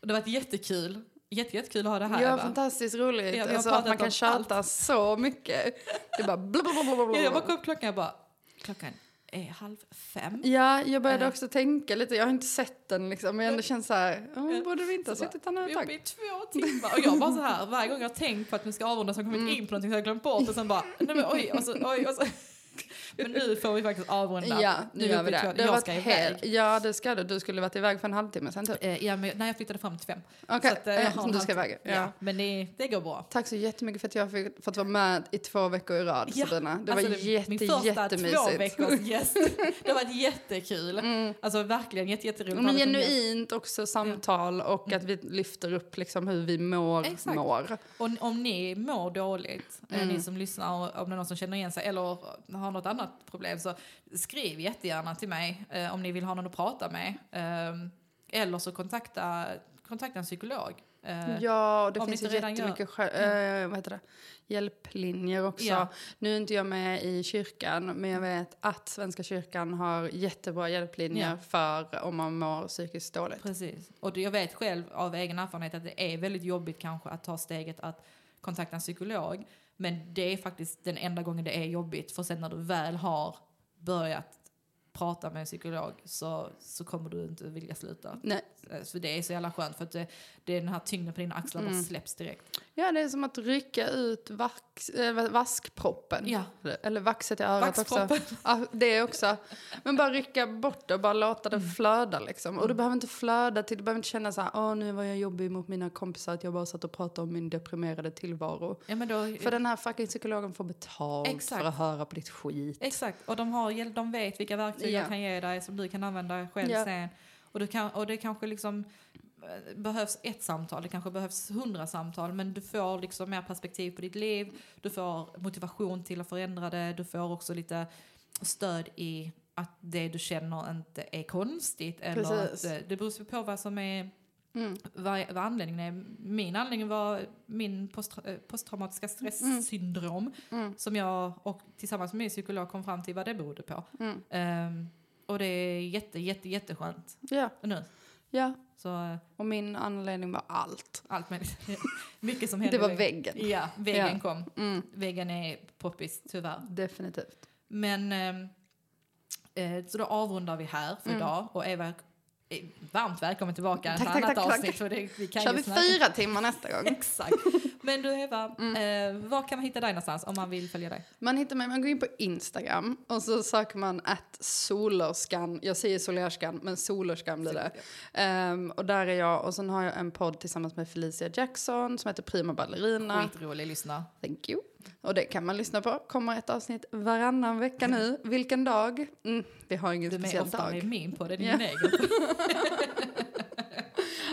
Och det har varit jättekul. Jätte, jättekul att ha det här Ja, Eva. fantastiskt roligt. Ja, alltså, att man kan tjata så mycket. Det bara blablabla. Jag bara kom upp klockan och bara, klockan är halv fem. Ja, jag började Eh. också tänka lite. Jag har inte sett den liksom, men jag känner så här, oh, borde vi inte ha suttit här nu ett tag? i två timmar. Och jag bara så här, varje gång jag har tänkt på att vi ska avrunda så har jag kommit in på någonting så har jag glömt bort och sen bara, nej men oj, och så, oj, och så. Men nu får vi faktiskt avrunda. Ja, nu gör vi två- det. det har Jag ska iväg. ja, det ska du. Du skulle varit iväg för en halvtimme sen typ. Eh, Ja, men, nej, jag flyttade fram till fem. Okej, Så att, eh, eh, du ska iväg. Ja. Men det, det går bra. Tack så jättemycket för att jag fick fått vara med i två veckor i rad, Ja, Sabrina. Det Alltså, var jätte, min första två jättemysigt. veckors gäst. Det har varit jättekul. Alltså verkligen jätte, jätteroligt. Mm. Men genuint också samtal och att vi lyfter upp liksom hur vi mår. Exakt. mår. Och om ni mår dåligt, Mm. ni som lyssnar, om det är någon som känner igen sig eller har något annat problem så skriv jättegärna till mig eh, om ni vill ha någon att prata med. Eh, eller så kontakta, kontakta en psykolog. Eh, Ja, det finns ju inte redan jättemycket skä- eh, vad heter det? hjälplinjer också. Ja. Nu är inte jag med i kyrkan, men jag vet att Svenska kyrkan har jättebra hjälplinjer Ja. för om man mår psykiskt dåligt. Precis. Och jag vet själv av egen erfarenhet att det är väldigt jobbigt kanske att ta steget att kontakta en psykolog. Men det är faktiskt den enda gången det är jobbigt. För sen när du väl har börjat prata med en psykolog så, så kommer du inte vilja sluta. Nej. Eh, Så det är så jävla skönt för att det, det är den här tyngden på dina axlar bara Mm. släpps direkt. Ja, det är som att rycka ut vax, äh, vaskproppen. Ja. Eller vaxet i örat också. Ja, det också. Men bara rycka bort det och bara låta det flöda liksom. Och du behöver inte flöda till, du behöver inte känna så här, åh nu var jag jobbig mot mina kompisar att jag bara satt och pratade om min deprimerade tillvaro. Ja, men då, För den här fucking psykologen får betalt Exakt. för att höra på ditt skit. Exakt, och de, har, de vet vilka verktyg Ja. jag kan ge dig som du kan använda själv Ja. sen. Och, du kan, och det kanske liksom eh, behövs ett samtal, det kanske behövs hundra samtal, men du får liksom mer perspektiv på ditt liv, du får motivation till att förändra det, du får också lite stöd i att det du känner inte är konstigt. Eller Precis. att, eh, det beror på vad som är Mm. vad, vad anledningen är. Min anledning var min post, eh, posttraumatiska stresssyndrom Mm. som jag och tillsammans med min psykolog kom fram till vad det berodde på. Mm. Ehm, och det är jätte, jätte, jätteskönt Ja, nu. ja. Så eh, Och min anledning var allt. allt möjligt. Mycket som hände. Det var väggen. Ja, väggen Ja. kom. Mm. Väggen är poppis tyvärr. Definitivt. Men ehm, eh, så då avrundar vi här för idag och Eva är varmt välkommen tillbaka Mm. Tack, ett tack, annat tack, tack. avsnitt. För det, vi kan Kör vi snacka- fyra timmar nästa gång? Exakt. Men du Eva, Mm. eh, var kan man hitta dig någonstans om man vill följa dig? Man hittar mig, man går in på Instagram och så söker man att solerskan. Jag säger solerskan, men solerskan blir det. Ehm, och där är jag och sen har jag en podd tillsammans med Felicia Jackson som heter Prima Ballerina. Skitrolig lyssna. Thank you. Och det kan man lyssna på. Kommer ett avsnitt varannan vecka nu. Vilken dag? Mm, vi har ingen Du är med speciell ofta med dag. min på det, Ja. din egen.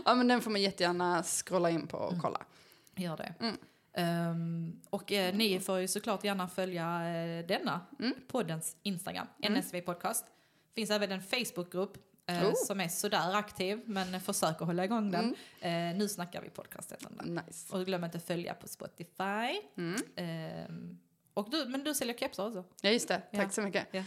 Ja, men den får man jättegärna scrolla in på och kolla. Gör det. Mm. Ehm, och eh, ni får ju såklart gärna följa eh, denna Mm. poddens Instagram, NSV Podcast. finns även en Facebookgrupp eh, Oh. som är sådär aktiv, men försök att hålla igång den. Mm. Eh, nu snackar vi podcast. Nice. Och glöm inte att följa på Spotify. Mm. Och du, men du säljer kepsar också? Ja, just det. Tack Ja. så mycket. Ja. Eh,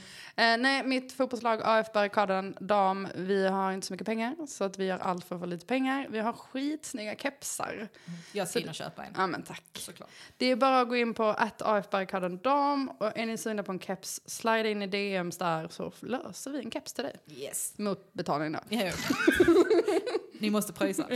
nej, mitt fotbollslag AF Barrikaden dam, vi har inte så mycket pengar så att vi gör allt för att få lite pengar. Vi har skitsnygga kepsar. Jag ska in och köpa en. Ja, men tack. Såklart. Det är bara att gå in på att AF Barrikaden dam och är ni sugna på en keps, slide in i DMs där så löser vi en keps till dig. Yes. Mot betalning då. Ja, Ni måste pröjsa.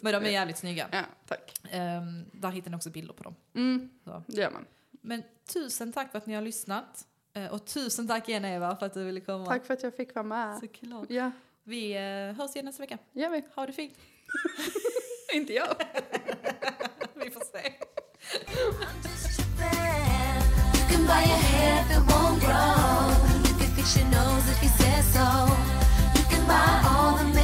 Men de är jävligt snygga. Ja, tack. Ehm, där hittar ni också bilder på dem. Mm, Så. det gör man. Men tusen tack för att ni har lyssnat. Eh, och tusen tack igen Eva för att du ville komma. Tack för att jag fick vara med. Såklart. Ja. Vi eh, hörs igen nästa vecka. Gör vi. Ha det fint. Inte jag. vi får se. by your hair if won't grow. You can fix your nose if you say so. You can buy all the